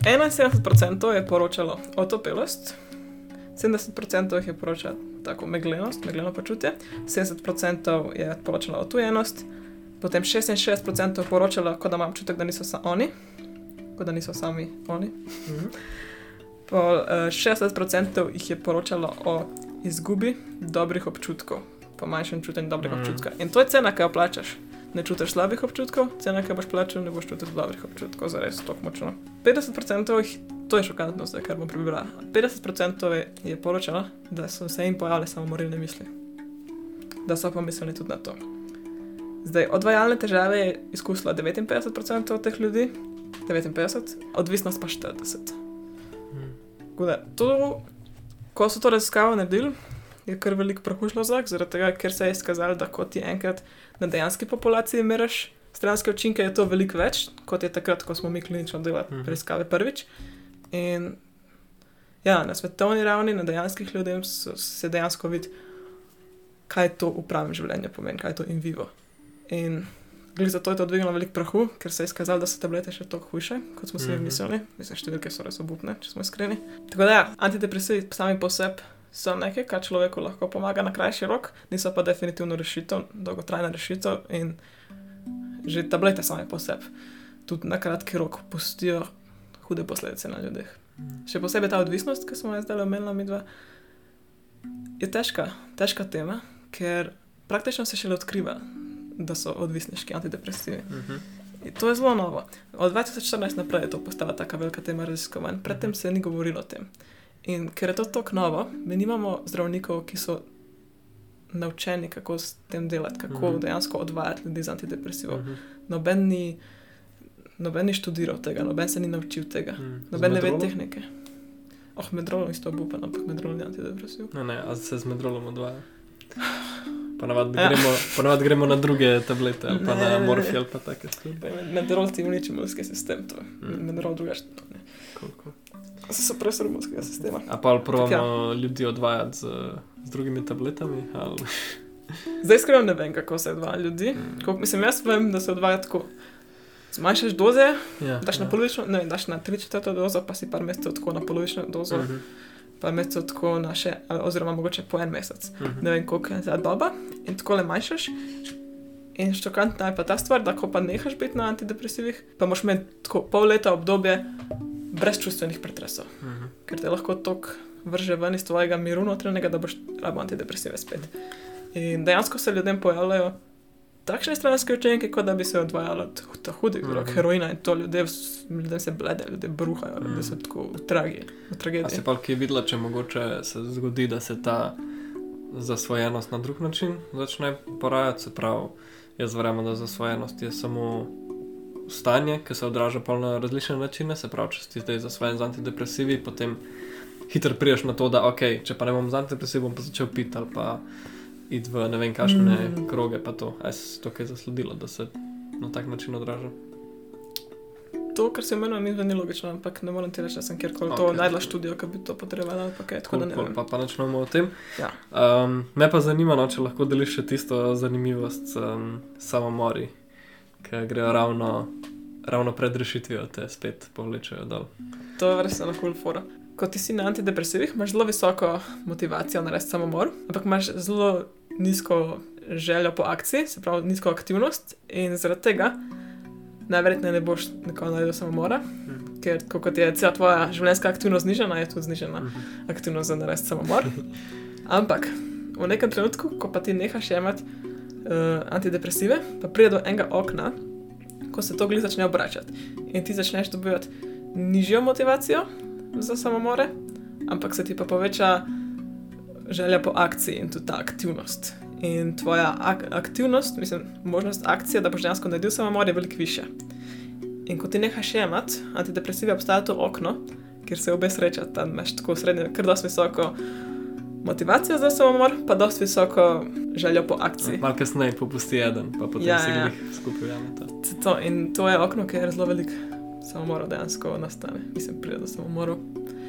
71% je poročalo otopelost, 70% jih je poročalo tako meglenost, megleno počutje, 70% je poročalo otujenost, potem 66% je poročalo, kot da imam občutek, da niso sa oni, kot da niso sami oni. Mhm. Pol, uh, 60% jih je poročalo o izgubi dobrih občutkov, pa manjšem čutenju dobrega Mm. mm. občutka. In to je cena, ki jo plačaš. Ne čutiš slabih občutkov, cena, ki boš plačal, ne boš čutil dobrih občutkov, zares tako močno. 50% jih, to je šokantno, zdaj, kar bom prebrala. 50% je, je poročalo, da so se jim pojavile samomorilne misli. Da so pa mislili tudi na to. Zdaj, odvajalne težave je izkusila 59% od teh ljudi, 59, odvisnost pa 40. Mm. Tako da, to, ko so to raziskavo naredili, je kar veliko prahu šlo zrak, zaradi tega, ker se je izkazalo, da kot ti enkrat na dejanski populaciji meriš stranske učinke, je to veliko več, kot je takrat, ko smo mi klinično delali Mhm. preiskave prvič. In ja, na svetovni ravni, na dejanskih ljudeh so- se dejansko vidi, kaj to v pravem življenju pomeni, kaj je to in vivo. In glede zato je to dvignilo veliko prahu, ker se je izkazalo, da so tablete še toliko hujše, kot smo si mm -hmm. mislili. Mislim, številke so res obupne, če smo iskreni. Tako da, ja, antidepresivi sami po sebi so nekaj, kar človeku lahko pomaga na krajši rok, niso pa definitivno rešitev, dolgotrajna rešitev in že tablete same po sebi tudi na kratki rok pustijo hude posledice na ljudeh. Še posebej ta odvisnost, ki smo jo zdaj omenili, mi dva, je težka, težka tema, ker praktično se šele odkriva, da so odvisniški antidepresivi. Mhm. In to je zelo novo. Od 2014 naprej je to postala tako velika tema raziskovanj, predtem se ni govorilo o tem. In ker je to tako novo, mi nimamo zdravnikov, ki so naučeni, kako s tem delati, kako Mhm. mm -hmm. dejansko odvajati ljudi z antidepresivov. Mhm. Noben ni, noben ni študiral tega, noben se ni naučil tega. Z noben ne ve tehnike. Oh, medrolom isto obupan, ampak medrol ni antidepresiv. Ne, ne, a se z medrolom odvaja. Ponavadi Ja. gremo, ponavad gremo na druge tablete ali pa na Ne. morfij ali pa take stvari. Medrol ti uniči imunski sistem, to je. Mm. Medrol drugače. ne. Cool, cool. So supresor imunskega sistema. A pa probamo Ja. ljudi odvajati z, z drugimi tabletami? Ali... Zdaj iskreno ne vem, kako se odvaja ljudi. Mm. Koliko mislim, jaz vem, da se odvaja tako. Zmanjšaš doze, Ja, daš na polovično, ne daš na tri četrto dozo, pa si par mesecev tako na polovično dozo, Mhm. par mesecev tako na še, oziroma mogoče po en mesec. Mhm. Ne vem, koliko je za doba in tako le manjšaš. In šokantna je pa ta stvar, da ko pa nehaš biti na antidepresivih, pa moš imeti tako pol leta obdobje brez čustvenih pretresov, Mhm. ker te lahko tok vrže ven iz tvojega miru notranjega, da boš rabo antidepresive spet. In dejansko se ljudem pojavljajo takšne stranske učenke, kot da bi se odvajalo od hudih drog, Mhm. heroina in to ljudje, ljudem se blede, ljudje bruhajo, ljudje so Mhm. tako v tragi, v A tragediji. si pa kaj videla, če mogoče se zgodi, da se ta zasvojenost na drug način začne porajati? Se pravi, jaz verjamem, da zasvojenost je samo stanje, ki se odraža pol na različne načine. Se pravi, če si zdaj zasvojen z antidepresivi, potem hitro priješ na to, da ok, če pa ne bom z antidepresivi, bom pa začel piti ali pa iti v ne vem kakšne Mm. kroge, pa to. A je se to kaj zasledilo, da se na tak način odraža? To, kar se imenuje, mi zveni logično, ampak ne morem ti reči, da sem kjerkoli okay. to najdla študijo, ki bi to potrebovala, ali pa kaj, tako da ne Cool, cool, pa, pa načnemo o tem. Ja. Um, me pa zanima, no, če lahko deliš še tisto zanimivost um, samomori, ki grejo ravno, ravno pred rešitvijo, te spet povlečejo dol. To je res ena kul fora. Ko ti si na antidepresivih, imaš zelo visoko motivacijo narediti samomor, ampak imaš zelo nizko željo po akciji, se pravi nizko aktivnost in zaradi tega najverjetneje ne boš nikoli naredil samomora, Mhm. ker ko- kot je cela tvoja življenjska aktivnost znižana, je tudi znižana Mhm. aktivnost za narediti samomor. Ampak v nekem trenutku, ko pa ti nehaš jemati uh, antidepresive, pa pride do enega okna, ko se to glih začne obračati in ti začneš dobivati nižjo motivacijo za samomore, ampak se ti pa poveča želja po akciji in tudi ta aktivnost. In tvoja ak aktivnost, mislim, možnost akcije, da boš dejansko naredil samomor, je veliko više. In ko ti nehaš jemati antidepresive, obstaja to okno, kjer se obe srečata, tam imaš tako srednje, kar dosti visoko motivacijo za samomor, pa dosti visoko željo po akciji. Malo kasneje popusti eden, pa potem Ja, si ja. jih skupaj jamete. To, in to je okno, kjer zelo veliko samomorov dejansko nastane, mislim, pride do samomorov.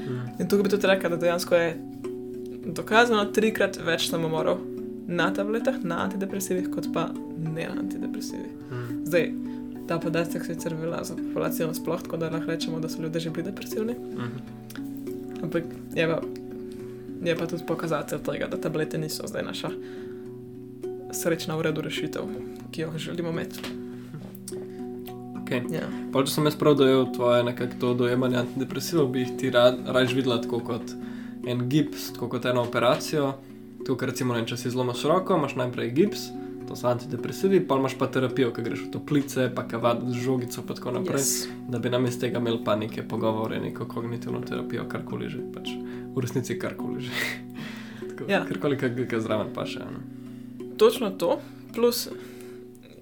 Mhm. In tukaj bi tudi rekel, da dejansko je dokazano trikrat več samomorov na tabletah, na antidepresivih, kot pa ne na antidepresivih. Mhm. Zdaj, ta podatek sicer velja za populacijo nasploh, tako da lahko rečemo, da so ljudje že bili depresivni, Mhm. ampak je pa, je pa tudi pokazatelj tega, da tablete niso zdaj naša srečna v redu rešitev, ki jo želimo imeti. Okay. Ja. Pa, če sem jaz prav dojel tvoje nekako to dojemanje antidepresivov, bi jih ti rad, raje videla tako kot en gips, tako kot eno operacijo, Tukaj, recimo, ne, če si zlomiš roko, imaš najprej gips, to so antidepresivi, pa imaš pa terapijo, ki greš v toplice, pa kavad z žogico, pa tako naprej. Yes. Da bi namesto tega imeli pa neke pogovore, neko kognitivno terapijo, karkoli že. Pač v resnici karkoli že. Tako, Ja. Karkoli, kar ga zraven pa še. No. Točno to, plus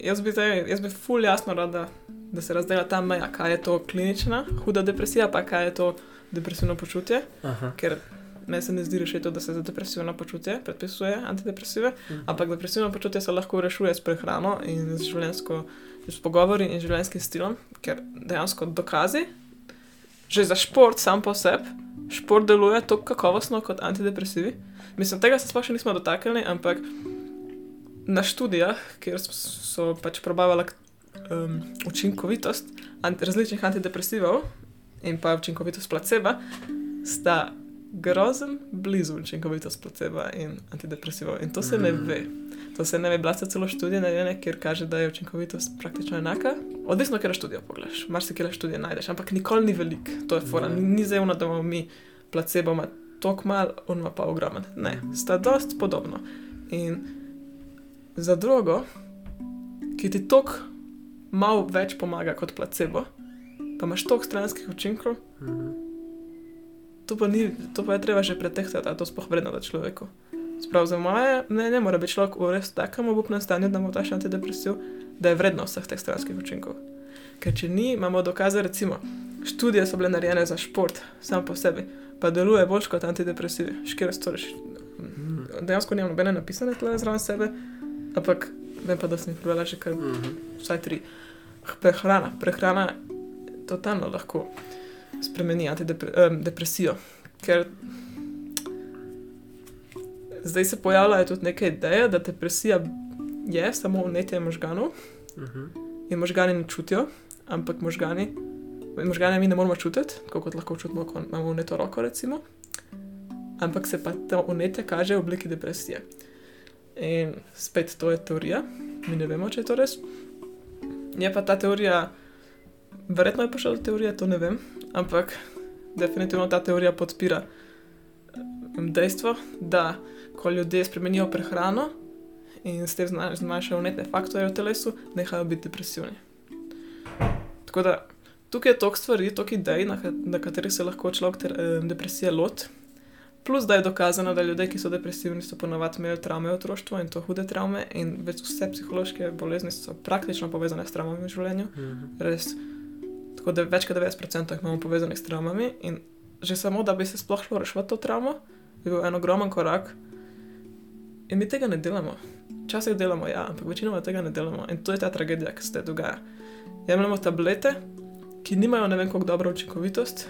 jaz bi, zdaj, jaz bi ful jasno rada, da se razdela ta meja, kaj je to klinična, huda depresija, pa kaj je to depresivno počutje, Aha. ker meni se ne zdi rešitev, da se za depresivno počutje predpisuje antidepresive, Mhm. ampak depresivno počutje se lahko rešuje s prehrano in z življenjsko, s pogovori in življenjskim stilom, ker dejansko dokazi, že za šport sam po sebi, šport deluje tako kakovostno kot antidepresivi. Mislim, tega se sploh še nismo dotaknili, ampak na študijah, kjer so, pač probavali um, učinkovitost ant, različnih antidepresivov in pa učinkovitost placeba, sta grozen blizu učinkovitost placeba in antidepresivov. In to se ne Mm. ve. To se ne ve, bila sta celo študija narejena, kjer kaže, da je učinkovitost praktično enaka. Odvisno, kje študijo pogledaš. Marsikaj študije najdeš, ampak nikoli ni velik. To je fora. Ni, ni zevno, da imamo mi placebo ima tok mal, on ima pa ogromen. Ne, sta dost podobno. In za drogo, ki ti tok malo več pomaga kot placebo, pa imaš tok stranskih učinkov, Mhm. To pa, ni, to pa je treba že pretehtati, da je to sploh vredno da človeku. Sprav za moje mnenje mora biti človek v res takem obupnem stanju, da mu daš antidepresiv, da je vredno vseh teh stranskih učinkov. Ker če ni, imamo dokaze, recimo, študije so bile narejene za šport, sam po sebi, pa deluje bolj kot antidepresivi. Škere storiš. Mhm. Dejansko nimam nobene napisane tle zraven sebe, ampak vem pa, da sem jih prebrala že kar Mhm. vsaj tri. Prehrana. Prehrana totalno lahko spremeni antidepresijo, ker zdaj se pojavljajo tudi neke ideje, da depresija je samo vnetje možganov Mhm. in možgani ne čutijo, ampak možgani, možgane mi ne moramo čutiti, kot lahko čutimo, ko imamo vneto roko, recimo. Ampak se pa to vnetje kaže v obliki depresije. In spet to je teorija, mi ne vemo, če je to res. Je pa ta teorija, verjetno je prišla do teorije, to ne vem, ampak definitivno ta teorija podpira em, dejstvo, da ko ljudje spremenijo prehrano in s tem zmanjšajo vnetne faktorje v telesu, nehajo biti depresivni. Tako da tukaj je toliko stvari, toliko idej, na, na katerih se lahko človek ter, eh, depresije loti. Plus, da je dokazano, da ljudje, ki so depresivni, so ponovadi imeli travme v otroštvu in to hude travme, in več vse psihološke bolezni so praktično povezane s travmami v življenju. Mhm. Res. Tako da več kot 90% jih imamo povezanih s travmami in že samo, da bi se sploh šlo rešiti to travmo, bi bil en ogromen korak. In mi tega ne delamo. Včasih delamo, ja, ampak večinoma tega ne delamo. In to je ta tragedija, ki se dogaja. Jemljemo tablete, ki nimajo ne vem koliko dobro učinkovitost,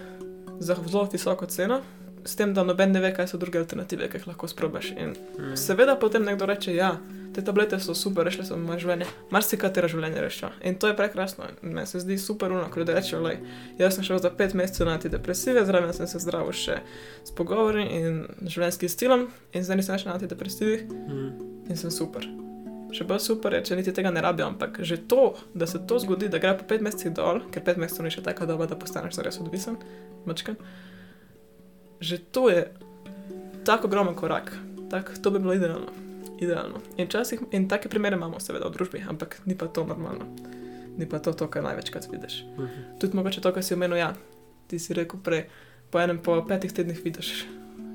za zelo visoko ceno, s tem, da noben ne ve, kaj so druge alternative, ki jih lahko sprobaš. In Mhm. Seveda potem nekdo reče, ja, te tablete so super, rešile so moje življenje, marsikatero življenje rešijo. In to je prekrasno. In Meni se zdi super, uno, ko ljudje rečejo, lej, jaz sem šel za pet mesecev na antidepresive, zraven sem se zdravil še s pogovori in življenjskim stilom, in zdaj nisem več na antidepresivih Mhm. in sem super. Še bolj super je, če niti tega ne rabijo, ampak že to, da se to zgodi, da gre po pet mesecih dol, ker pet mesecev ni še taka doba, da postaneš zares odvisen, mačken. Že to je tako ogromen korak, tak, to bi bilo idealno. idealno. In, časih, in take primere imamo, seveda, v družbi, ampak ni pa to normalno. Ni pa to, to kar največkrat vidiš. Mhm. Tudi mogoče to, kar si omenil, ja, ti si rekel prej, po enem, po petih tednih vidiš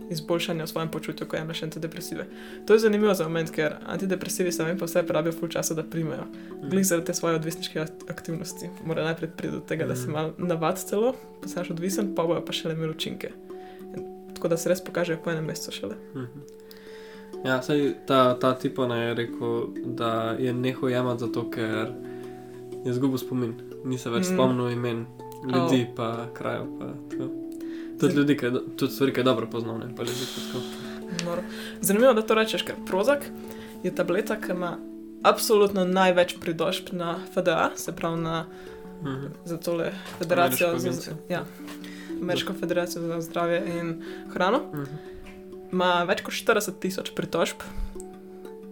izboljšanje v svojem počutju, ko jemliš antidepresive. To je zanimivo za moment, ker antidepresivi sami po sebi rabijo ful časa, da primejo. Glih zaradi te svoje odvisniške ak- aktivnosti. Mora najprej priti do tega, da se Mhm. malo navad celo, postaneš odvisen, pa bojo pa šele imeli učinke. Tako da se res pokažejo po enem mesecu šele. Mhm. Ja, saj ta, ta tipo ne je rekel, da je nehal jemati zato, ker je izgubil spomin. Ni se več Mm. mm. spomnil imen ljudi, oh. pa krajev. Pa, tako. tudi ljudi, ki tudi stvari, ki je dobro poznal, ne pa ljudi. pa tako. Zanimivo, da to rečeš, ker Prozak je tableta, ki ima absolutno največ pridošb na FDA, se pravi na Mhm. za tole federacijo za, ja, Ameriško federacijo za zdravje in hrano. Mhm. Ima več kot 40 tisoč pritožb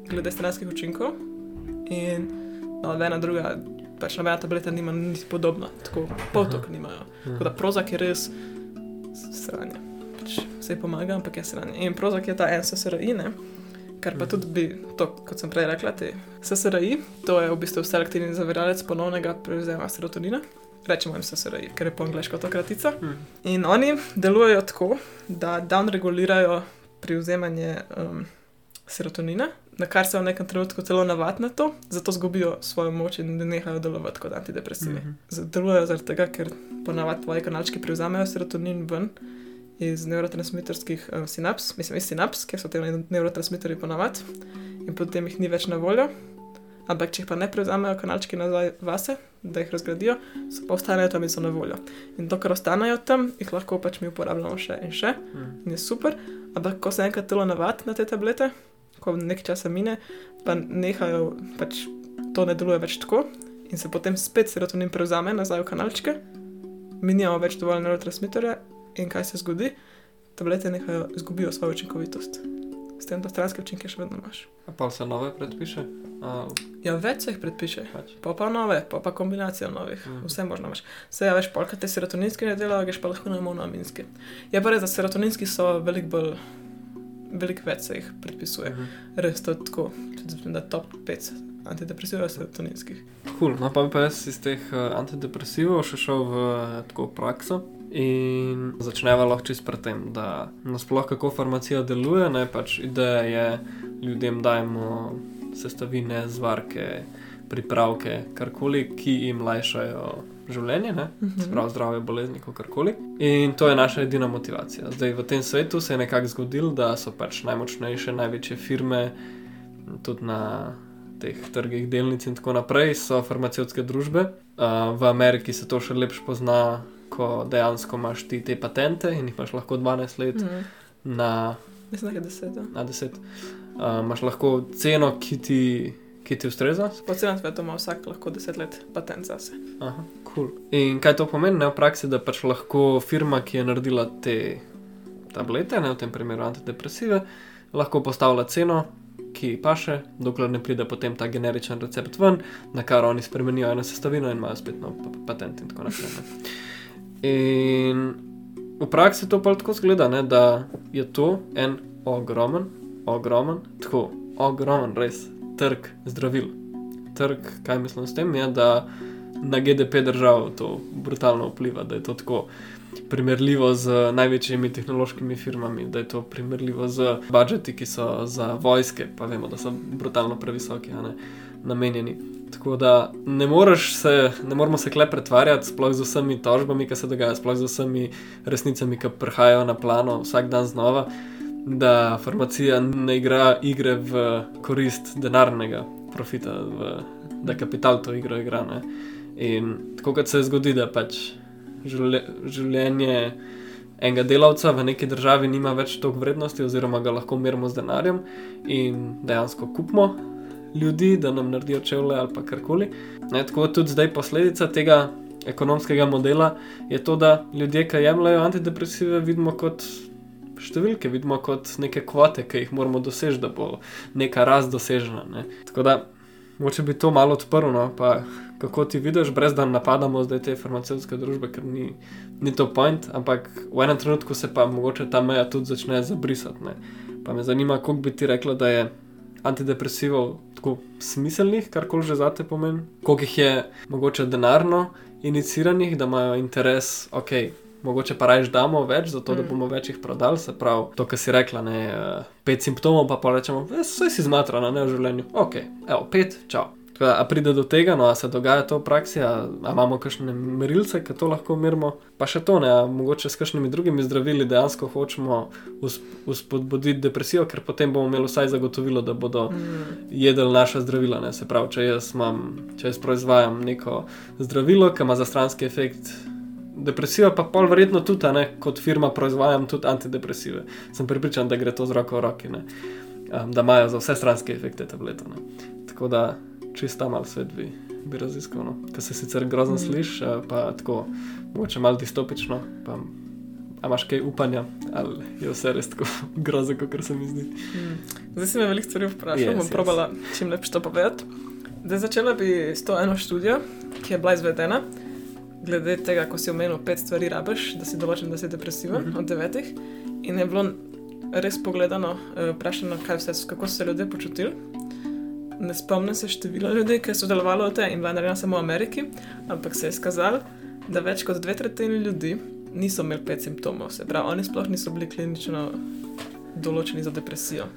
glede stranskih učinkov in nobena druga, pač nobena tableta nima nič podobno, tako poltok nimajo. Tako da prozak je res sranje. Pač vse pomaga, ampak je sranje. In prozak je ta NSSRI, ne? kar pa tudi bi, to, kot sem prej rekla, te SSRI, to je v bistvu selektivni zaviralec ponovnega prevzema serotonina. Rečemo jim SSRI, ker je po angliško to kratica. Mm. In oni delujejo tako, da downregulirajo prevzemanje um, serotonina, na kar se v nekem trenutku celo navadijo na to, zato izgubijo svojo moč in nehajo delovati kot antidepresivi. Z- Delujejo zaradi tega, ker ponavadi tvoji kanalčki prevzamejo serotonin ven iz nevrotransmiterskih uh, sinaps, mislim, iz sinaps, ker so te nevrotransmiterji ponavadi in potem jih ni več na voljo. Ampak, če jih pa ne prevzamejo kanalčki nazaj vase, da jih razgradijo, so pa ostanejo tam in so na voljo. In to, kar ostanejo tam, jih lahko pač mi uporabljamo še in še, Mm. in je super. Ampak, ko se enkrat telo navadi na te tablete, ko nekaj časa mine, pa nehajo, pač to ne deluje več tako in se potem spet serotonin prevzame nazaj v kanalčke, mi nimamo več dovolj neurotransmiterja in kaj se zgodi? Tablete nehajo, izgubijo svojo učinkovitost. S tem, da stranske učinke še vedno imaš. A pa se nove predpiše? A, Ja, več se jih predpiše. pač. Pa pa nove, pa pa kombinacija novih, Mhm. vse možno imaš. Vse je več polka, te serotoninske ne delajo, greš pa lahko na monoaminske. Je pa res, da serotoninski so veliko bolj, veliko več se jih predpisuje. Mhm. Res to tako, mislim, da top 5 antidepresivov serotoninskih. Cool. No, pa bi pa jaz iz teh uh, antidepresivov še šel v uh, tako prakso. In začneva lahko čist pred tem, da nasploh kako farmacija deluje. Ne, pač ideja je, ljudem dajemo sestavine, zvarke, pripravke, karkoli, ki jim lajšajo življenje, ne, Mhm. prav zdravje, bolezni, karkoli. In to je naša edina motivacija. Zdaj v tem svetu se je nekako zgodilo, da so pač najmočnejše, največje firme, tudi na teh trgih delnic in tako naprej, so farmacevtske družbe. Uh, v Ameriki se to še lepše pozna, ko dejansko imaš ti te patente in jih imaš lahko 12 let Mhm. na, Mislim, da je 10. ja. na 10. Uh, imaš lahko ceno, ki ti, ki ti ustreza. Po celem svetu ima vsak lahko 10 let patent zase. Aha, cool. In kaj to pomeni ne, v praksi, da pač lahko firma, ki je naredila te tablete, ne v tem primeru antidepresive, lahko postavlja ceno, ki pa še, dokler ne pride potem ta generičen recept ven, na kar oni spremenijo eno sestavino in imajo spet nov pa- pa- patent in tako naprej. In v praksi to pa tako zgleda, ne, da je to en ogromen, ogromen, tako ogromen, res trg zdravil. Trg, kaj mislim s tem, je, da na GDP držav to brutalno vpliva, da je to tako primerljivo z največjimi tehnološkimi firmami, da je to primerljivo z budžeti, ki so za vojske, pa vemo, da so brutalno previsoki, ne namenjeni. Tako da ne, se, ne moramo se kle pretvarjati, sploh z vsemi tožbami, ki se dogajajo, sploh z vsemi resnicami, ki prihajajo na plano vsak dan znova, da farmacija ne igra igre v korist denarnega profita, v, da kapital to igro igra. Ne. In tako kot se zgodi, da pač življe, življenje enega delavca v neki državi nima več toliko vrednosti, oziroma ga lahko merimo z denarjem in dejansko kupimo ljudi, da nam naredijo čevlje ali karkoli. Ne, tako tudi zdaj posledica tega ekonomskega modela je to, da ljudje, ki jemljajo antidepresive, vidimo kot številke, vidimo kot neke kvote, ki jih moramo doseči, da bo neka rast dosežena. Ne. Tako da, moče bi to malo odprl, no, pa kako ti vidiš, brez da napadamo zdaj te farmacevtske družbe, ker ni, ni to point, ampak v enem trenutku se pa mogoče ta meja tudi začne zabrisati. Ne. Pa me zanima, koliko bi ti rekla, da je antidepresivov tako smiselnih, karkoli že zate pomeni, koliko jih je mogoče denarno iniciranih, da imajo interes, ok. Mogoče pa rajš damo več, zato da Mm. bomo več jih prodali, se pravi, to, kar si rekla, ne, eh, pet simptomov, pa pa rečemo, vse si zmatrana, ne v življenju. Ok, evo, pet, čau. Tako A pride do tega, no, a se dogaja to v praksi, a, a imamo kakšne merilce, ki to lahko merimo. Pa še to, ne, a mogoče s kakšnimi drugimi zdravili dejansko hočemo us- uspodbuditi depresijo, ker potem bomo imeli vsaj zagotovilo, da bodo Mm. jedli naša zdravila. Ne. Se pravi, če jaz, imam, če jaz proizvajam neko zdravilo, ki ima za stranski efekt depresijo, pa pol verjetno tudi, ne, kot firma proizvajam tudi antidepresive. Sem pripričan, da gre to z roko v roki, ne. um, da imajo za vse stranske efekte tabletov. ne. Tako da čista mal svet bi, bi raziskal. No. Kar se sicer grozno Mm. sliši, eh, pa tako mogoče malo distopično. Pa, a imaš kaj upanja, ali je vse res tako grozno, kot se mi zdi? Mm. Zdaj si me veliko stvari vprašal, Yes, bom yes. probala čim lepše to povedati. Zdaj začela bi s to eno študijo, ki je bila izvedena, glede tega, ko si omenil pet stvari rabiš, da si določen, da si depresiven Mhm. mm -hmm. od devetih. In je bilo res pogledano, eh, vprašano, kaj vse, kako so se ljudje počutili. Ne spomnim se števila ljudi, ki so sodelovali v tem in bila narejena samo v Ameriki, ampak se je skazalo, da več kot dve tretjini ljudi niso imeli pet simptomov. Se pravi, oni sploh niso bili klinično določeni za depresijo.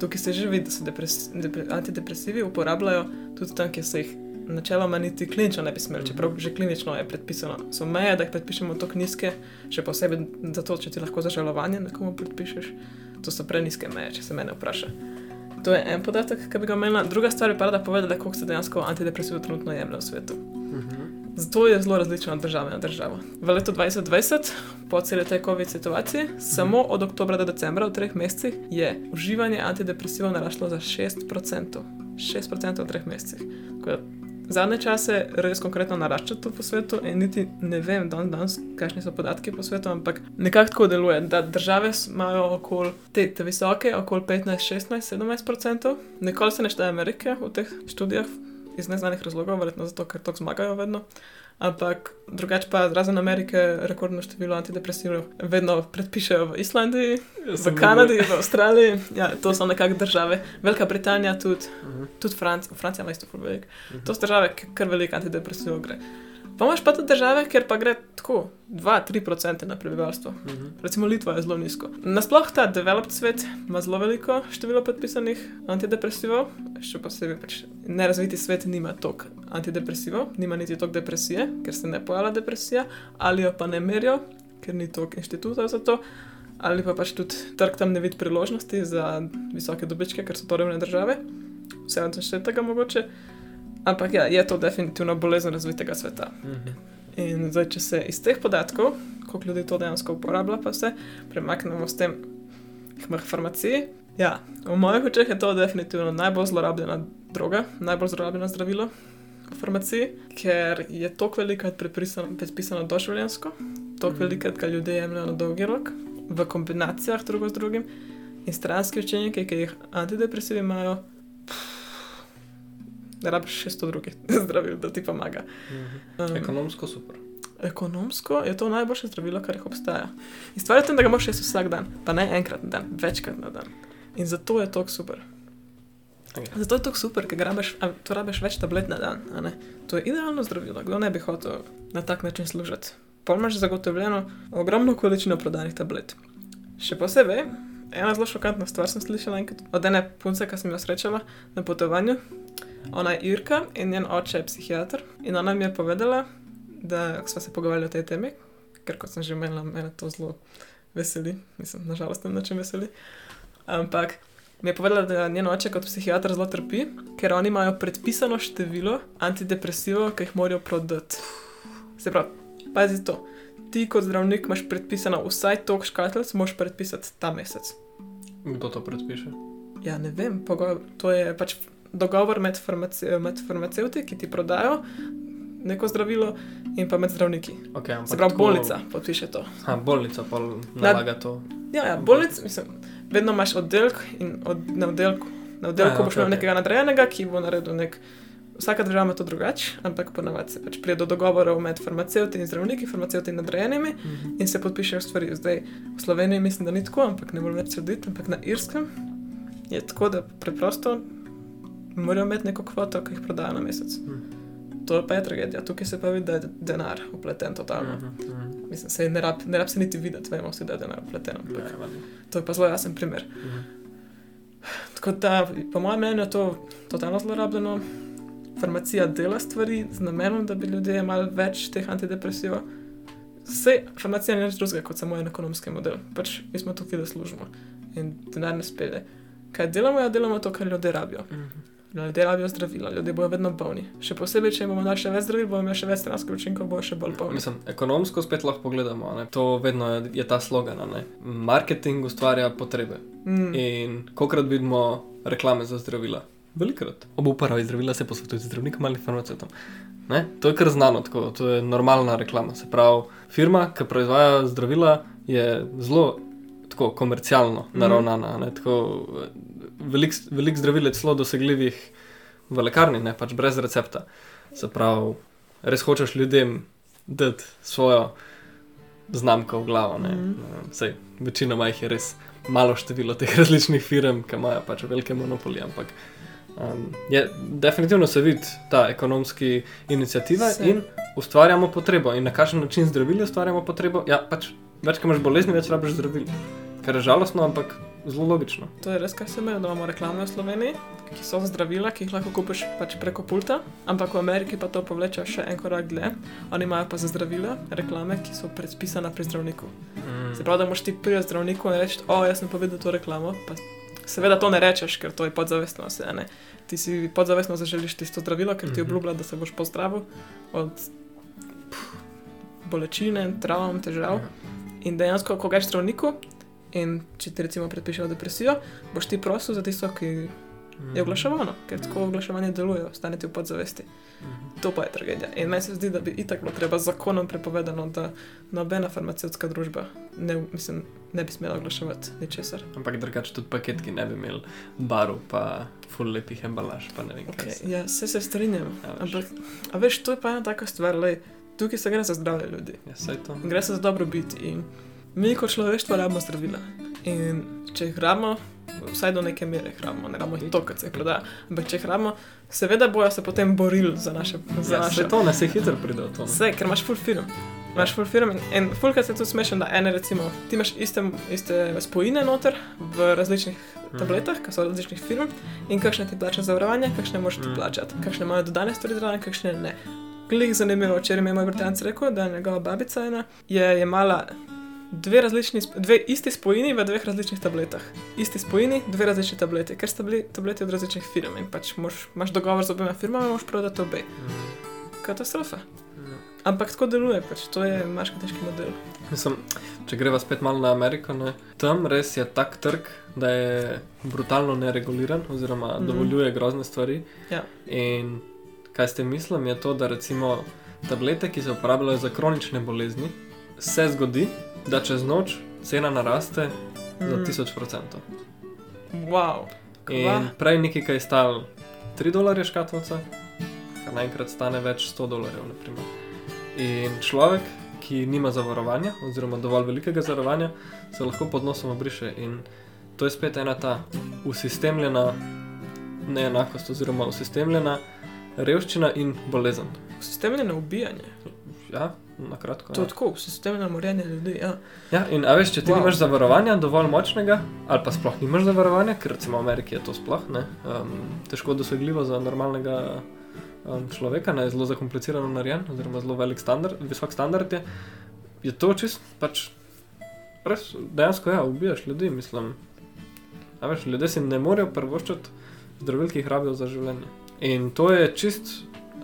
Tukaj se že vidi, da se depres, depre, antidepresivi uporabljajo tudi tam, kjer se jih načeloma niti klinično ne bi smeli, čeprav že klinično je predpisano. So meje, da jih predpišemo tako nizke, še posebej zato, če ti lahko za žalovanje nekomu predpišeš. To so preniske meje, če se mene vpraša. To je en podatek, ki bi ga omenila. Druga stvar je pa, da povedala, koliko se dejansko antidepresivov trenutno jemlje v svetu. Zato je zelo različno od države na državo. V letu 2020, po celi tej COVID situaciji, samo od oktobra do decembra, v treh mesecih, je uživanje antidepresivov narašlo za 6%. 6% v treh mesecih. Tako da Zadnje čase res konkretno narašča to po svetu in niti ne vem, dan danes, kakšni so podatki po svetu, ampak nekako tako deluje, da države imajo okoli te, te visoke, okoli 15, 16, 17%. Nikoli se ne šteje Amerike v teh študijah iz neznanih razlogov, verjetno zato, ker to zmagajo vedno. Ampak drugače pa razen Amerike rekordno število antidepresivov vedno predpišejo v Islandiji, v Kanadi, v Avstraliji. Ja, to so nekakšne države. Velika Britanija tudi. Tudi Francija, Francija ima isto ful velik. To so države, kar veliko antidepresivov gre. Pa imaš pa tudi države, kjer pa gre tako 2-3% na prebivalstvo. Recimo Litva je zelo nizko. Nasploh ta developed svet ima zelo veliko število predpisanih antidepresivov, še posebej pač nerazviti svet nima toliko antidepresivov, nima niti toliko depresije, ker se ne pojavlja depresija, ali jo pa ne merijo, ker ni toliko inštitutov za to, ali pa pač tudi trg tam ne vidi priložnosti za visoke dobičke, ker so to revne države. Vse od tega mogoče. Ampak ja, je to definitivno bolezen razvitega sveta. In zdaj, če se iz teh podatkov, koliko ljudi to dejansko uporablja, pa vse premaknemo s tem k farmaciji. Ja, v mojih očeh je to definitivno najbolj zlorabljena droga, najbolj zlorabljeno zdravilo v farmaciji, ker je toliko velikrat predpisano, predpisano doživljensko, toliko Mhm. velikrat ga ljudje jemljajo na dolgi rok, v kombinacijah drugo z drugim. In stranski učeniki, ki jih antidepresivi imajo, da rabiš 600 drugih zdravil, da ti pomaga. Um, Ekonomsko super. Ekonomsko je to najboljše zdravilo, kar jih obstaja. In stvar je v tem, da ga moraš jesti vsak dan, pa ne enkrat na dan, večkrat na dan. In zato je to super. Okay. Zato je to super, ker rabiš, to rabiš več tablet na dan. ne. To je idealno zdravilo, kdo ne bi hotel na tak način služiti. Pa imaš zagotovljeno ogromno količino prodanih tablet. Še posebej, ena zelo šokantna stvar sem slišala enkrat od ene punce, ki sem jo srečala na potovanju. Ona je Irka in njen oče je psihiater. In ona mi je povedala, da smo se pogovarjali o tej temi, ker kot sem že imela, mene to zelo veseli. Mislim, nažalost, na čem veseli. Ampak mi je povedala, da njen oče kot psihiater zelo trpi, ker oni imajo predpisano število antidepresivov, ki jih morajo prodati. Se pravi, pazi to. Ti kot zdravnik imaš predpisano vsaj toliko škatlic, moš predpisati ta mesec. Kdo to predpiše? Ja, ne vem, pogo- to je pač dogovor med, farmace med farmacevti, ki ti prodajo neko zdravilo, in pa med zdravniki. Okay, Se pravi, bolnica podpiše to. Ha, bolnica pa nalaga to. Ja, ja bolnic, mislim, vedno imaš oddelek in od, na oddelku, na oddelku Ja, ja, boš imel okej. nekega nadrejenega, ki bo naredil nek. Vsaka država ima to drugače, ampak ponavadi se pač pride do dogovorov med farmacevti in zdravniki, farmacevti in nadrejenimi Mhm. in se podpišejo stvari. Zdaj v Sloveniji mislim, da ni tako, ampak ne morem več soditi, ampak na Irskem je tako, da preprosto morajo imeti neko kvoto, ki jih prodajo na mesec. Mhm. To pa je tragedija, tukaj se pa vidi, da je denar upleten totalno. Mhm, mhm. Mislim, se ne rab, ne rab se niti videti, vemo vsi, da je denar upleten. Ampak Ja, valjda. to je pa zelo jasen primer. Mhm. Tako da, po mojem mnenju, je to totalno zlorabljeno. Farmacija dela stvari z namenom, da bi ljudje imeli več teh antidepresivov. Vse farmacija ni nič drugega kot samo en ekonomski model. Pač mi smo tukaj, da služimo in denar ne spele. Kaj delamo? Ja, delamo to, kar ljudje rabijo. Mhm. Ljudje rabijo zdravila, ljudje bodo vedno bolni. Še posebej, če bomo dali še več zdravil, bomo imeli še več stranskih učinkov, bodo še bolj bolni. Mislim, ekonomsko spet lahko pogledamo. a Ne? To vedno je, je ta slogan. a ne. Marketing ustvarja potrebe. Mm. In kokrat vidimo reklame za zdravila? Velikrat. Ob uporabi zdravila se posvetujete z zdravnikom ali farmacevtom. Ne? To je kar znano, tako, to je normalna reklama. Se pravi, firma, ki proizvaja zdravila, je zelo tako komercialno Mhm. naravnana. a ne, tako, Veliko velik zdravil je celo dosegljivih v lekarni, ne pač brez recepta. Se pravi, res hočeš ljudem dati svojo znamko v glavo. Ne? Mhm. Ne, Sej, večinoma jih je res malo število teh različnih firm, ki imajo pač velike monopolije. Ampak um, je, definitivno se vidi ta ekonomski inicijativa Se. in ustvarjamo potrebo. In na kakšen način zdravili ustvarjamo potrebo? Ja, pač več, ko imaš bolezni, več rabiš zdravil. Kar je žalostno, ampak zelo logično. To je res, kar se imajo, da imamo reklame v Sloveniji, ki so zdravila, ki jih lahko kupiš pač preko pulta, ampak v Ameriki pa to povleče še en korak dlje. Oni imajo pa za zdravila reklame, ki so predpisane pri zdravniku. Mm. Se pravi, da moš ti priti k zdravniku in reči, o, jaz sem povedal to reklamo. Pa seveda to ne rečeš, ker to je podzavestno. Se, ne. Ti si podzavestno zaželiš tisto zdravilo, ker ti Mhm. obljublja, da se boš pozdravil od pff, bolečine, travm, težav. In dejansko, ko greš zdravniku in če ti recimo predpišejo depresijo, boš ti prosil za tisto, ki je oglaševano, ker tako oglaševanje deluje, ostane ti v podzavesti. Mhm. To pa je tragedija. In meni se zdi, da bi itak bilo treba z zakonom prepovedano, da nobena farmacevtska družba ne, mislim, ne bi smela oglaševati ničesar. Ampak drugače tudi paketki ne bi imeli barv, pa full lepih embalaž, pa ne vem kaj. Okay, vse. ja, vse se strinjam. Ja, veš. Ampak, a veš, to je pa ena taka stvar, lej, tukaj se gre za zdravje ljudi. Ja, gre se za dobro biti. In mi kot človeštvo rabimo zdravila. In če jih rabimo, vsaj do neke mere jih rabimo, ne rabimo jih to, kar se jih prodaja. Ampak če jih rabimo, seveda bojo se potem borili za naše. Za Ja, naše saj to ne se hitro pride v to. ne. Vse, ker imaš full film. Imaš full film in, in full, kar se tu smešen, da ene recimo, ti imaš iste, iste spojine noter v različnih Mhm. tabletah, ki so različnih firm in kakšne ti plača zavarovanje, kakšne moraš ti Mm. plačati, kakšne imajo dodane stvari zraven, kakšne ne. Glih zanimivo, včeraj mi je moj britanc rekel, da je njegova babica ena je jemala dve, različni, dve isti spojini v dveh različnih tabletah. Isti spojini, dve različni tableti, ker sta bili tableti od različnih firm in pač moš, imaš dogovor z obema firmama in moš prodati obe. Mhm. Katastrofa. Ja. Ampak tako deluje, pač to je marketinški model. Mislim, če greva spet malo na Ameriko, ne, tam res je tak trg, da je brutalno nereguliran, oziroma mm. dovoljuje grozne stvari. Ja. In kaj ste mislim, je to, da recimo tablete, ki se uporabljajo za kronične bolezni, se zgodi, da čez noč cena naraste mm. za Mm. 1000%. Wow. Kva? In prej nekaj, kar je stal 3 dolarje škatlica, kar naenkrat stane več 100 dolarjev. Naprimer. In človek, ki nima zavarovanja, oziroma dovolj velikega zavarovanja, se lahko pod nosom obriše. In to je spet ena ta usistemljena neenakost, oziroma usistemljena revščina in bolezen. Sistemljeno ubijanje. Ja, na kratko. To je tako, sistemljeno morjenje ljudi. Ja. Ja, in a veš, če ti Wow. wow. nimaš zavarovanja dovolj močnega, ali pa sploh nimaš zavarovanja, ker recimo v Ameriki je to sploh ne, um, težko dosegljivo za normalnega um, človeka, ne, zelo zakomplicirano narejen, oziroma zelo velik standard, visok standard je, je to čist pač res dejansko ja, ubijaš ljudi, mislim. A veš, ljudje si ne morejo prvoščati zdravil, ki jih rabijo za življenje. In to je čist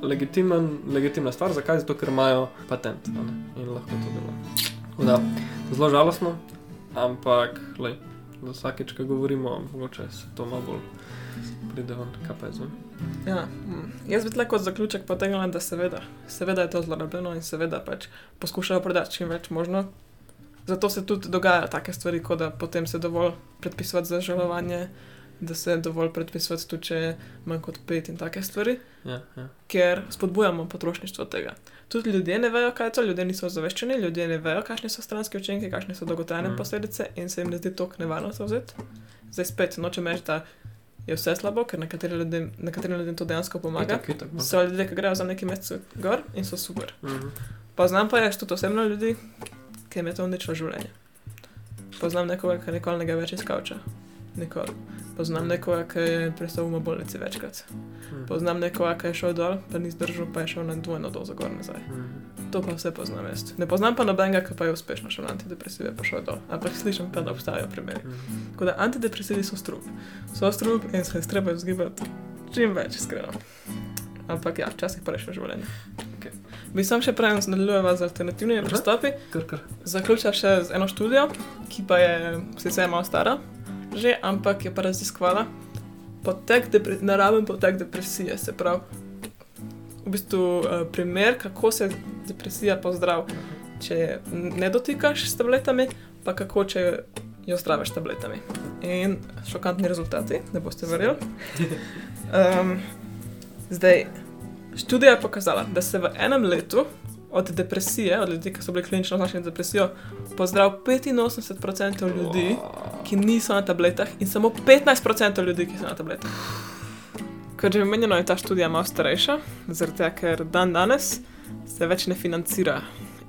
legitimen, legitimna stvar, zakaj? Zato, ker imajo patent ne, in lahko to delajo. Da, zelo žalostno, ampak lej, za vsakeč, ko govorimo, mogoče se to malo bolj pride ven, kaj pa je zvon. Ja. mm. Jaz bi kot zaključek potegnila, da seveda, seveda je to zlorabljeno in seveda pač poskušajo prodati čim več možno. Zato se tudi dogajajo take stvari, kot da potem se dovolj predpisovati za žalovanje, da se dovolj predpisovati tudi, če je manj kot pet in take stvari. Ja, ja. ker spodbujamo potrošništvo tega. Tudi ljudje ne vejo, kaj je to, ljudje niso ozaveščeni, ljudje ne vejo, kakšne so stranske učinke, kakšne so dolgotrajne Mm. mm. posledice in se jim ne zdi to nevarno to vzeti. Zdaj spet nočem reči, da je vse slabo, ker nekaterim ljudem, nekaterim ljudem to dejansko pomaga. Itak, itak, no. So ljudje, ki grejo za neki mesec gor in so super. Mhm. Poznam pa jaz tudi osebno ljudi, ki jim je to uničilo življenje. Poznam nekoga, ki nikoli ne gre več iz kavča. Nikoli. Poznam nekoga, ki je prestal v bolnici večkrat. Mhm. Poznam nekoga, ki je šel dol, pa ni zdržal, pa je šel na dvojno dozo gor nazaj. Mhm. To pa vse poznam jaz. Ne poznam pa nobenega, ki pa je uspešno šel na antidepresive, pa šel dol. Ampak slišim pa, da obstajajo primeri. Mhm. Tako da antidepresivi so strup. So strup in se jih treba vzgibati čim več, iskreno. Ampak ja, včasih pa rešuje življenje. Bi sam še prej nadaljujeva z alternativnimi pristopi. Zaključila še z eno študijo, ki pa je sicer malo stara, že, ampak je pa raziskvala potek naraven potek depresije. Se pravi, v bistvu uh, primer, kako se depresija pozdrav, če ne dotikaš s tabletami, pa kako če jo zdraviš s tabletami. In šokantni rezultati, ne boste verjeli. Um, zdaj, študija je pokazala, da se v enem letu od depresije, od ljudi, ki so bili klinično označeni za depresijo, pozdrav 85% ljudi, ki niso na tabletah in samo 15% ljudi, ki so na tabletah. Kot že omenjeno, je ta študija malo starejša, zaradi tega, ker dan danes se več ne financira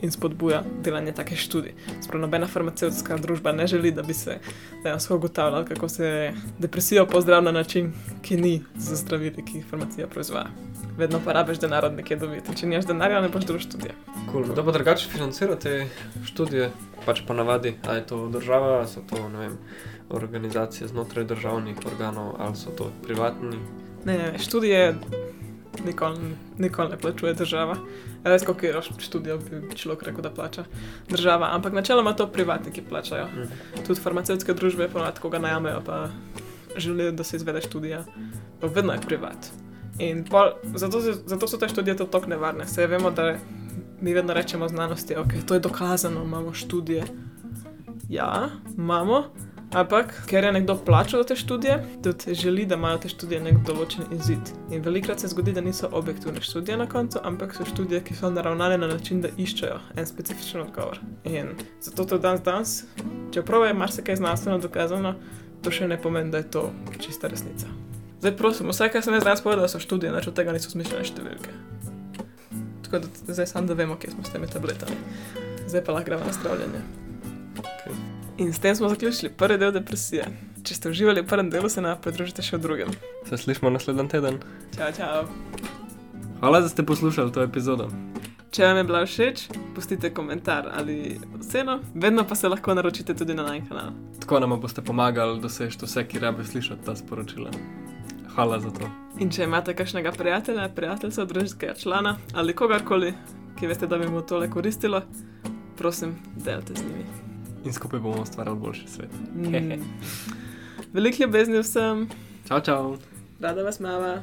in spodbuja delanje takih študij. Sprav nobena farmacevtska družba ne želi, da bi se dejansko ugotavljalo, kako se depresijo pozdrav na način, ki ni za zdravili, ki jih farmacija proizvaja. Vedno pa rabiš denar od nekje dobiti. Če nimaš denarja, ne boš drug študije. Cool. Da pa drugače financira te študije, pač pa navadi, ali je to država, ali so to vem, organizacije znotraj državnih organov, ali so to privatni. Ne, študije nikoli, nikoli ne plačuje država. Res, kako je študijo, bi človek rekel, da plača država, ampak načeloma to privatniki plačajo. Mm. Tudi farmacevtske družbe, ponovadi, ko ga najamejo, pa želijo, da se izvede študija, pa vedno je privat. In pol, zato, zato so te študije tudi tako nevarne. Se vemo, da mi vedno rečemo znanosti, da okay, to je dokazano, imamo študije. Ja, imamo, ampak ker je nekdo plačal za te študije, tudi želi, da imajo te študije nek določen izid. In velikrat se zgodi, da niso objektivne študije na koncu, ampak so študije, ki so naravnane na način, da iščejo en specifičen odgovor. In zato to danes, danes čeprav je marsikaj znanstveno dokazano, to še ne pomeni, da je to čista resnica. Zdaj, prosim, vse, kar sem jaz danes povedal, so študije, nič od tega niso smišljene številke. Tako da zdaj samo, da vemo, kje smo s temi tabletami. Zdaj pa lahko gremo na zdravljenje. Okay. In s tem smo zaključili prvi del depresije. Če ste uživali v prvem delu, se nam pridružite še v drugem. Se slišimo naslednji teden. Čau, čau. Hvala, da ste poslušali to epizodo. Če vam je bila všeč, pustite komentar ali oceno, vedno pa se lahko naročite tudi na naš kanal. Tako nam boste pomagali doseči vse, ki rabi slišati ta sporočila. Hvala za to. In če imate kakšnega prijatelja, prijateljca, družinskega člana ali kogarkoli, ki veste, da bi mu tole koristilo, prosim, delite z njimi. In skupaj bomo ustvarjali boljši svet. Mm. Veliko ljubezni vsem, Čau, čau. rada vas mava.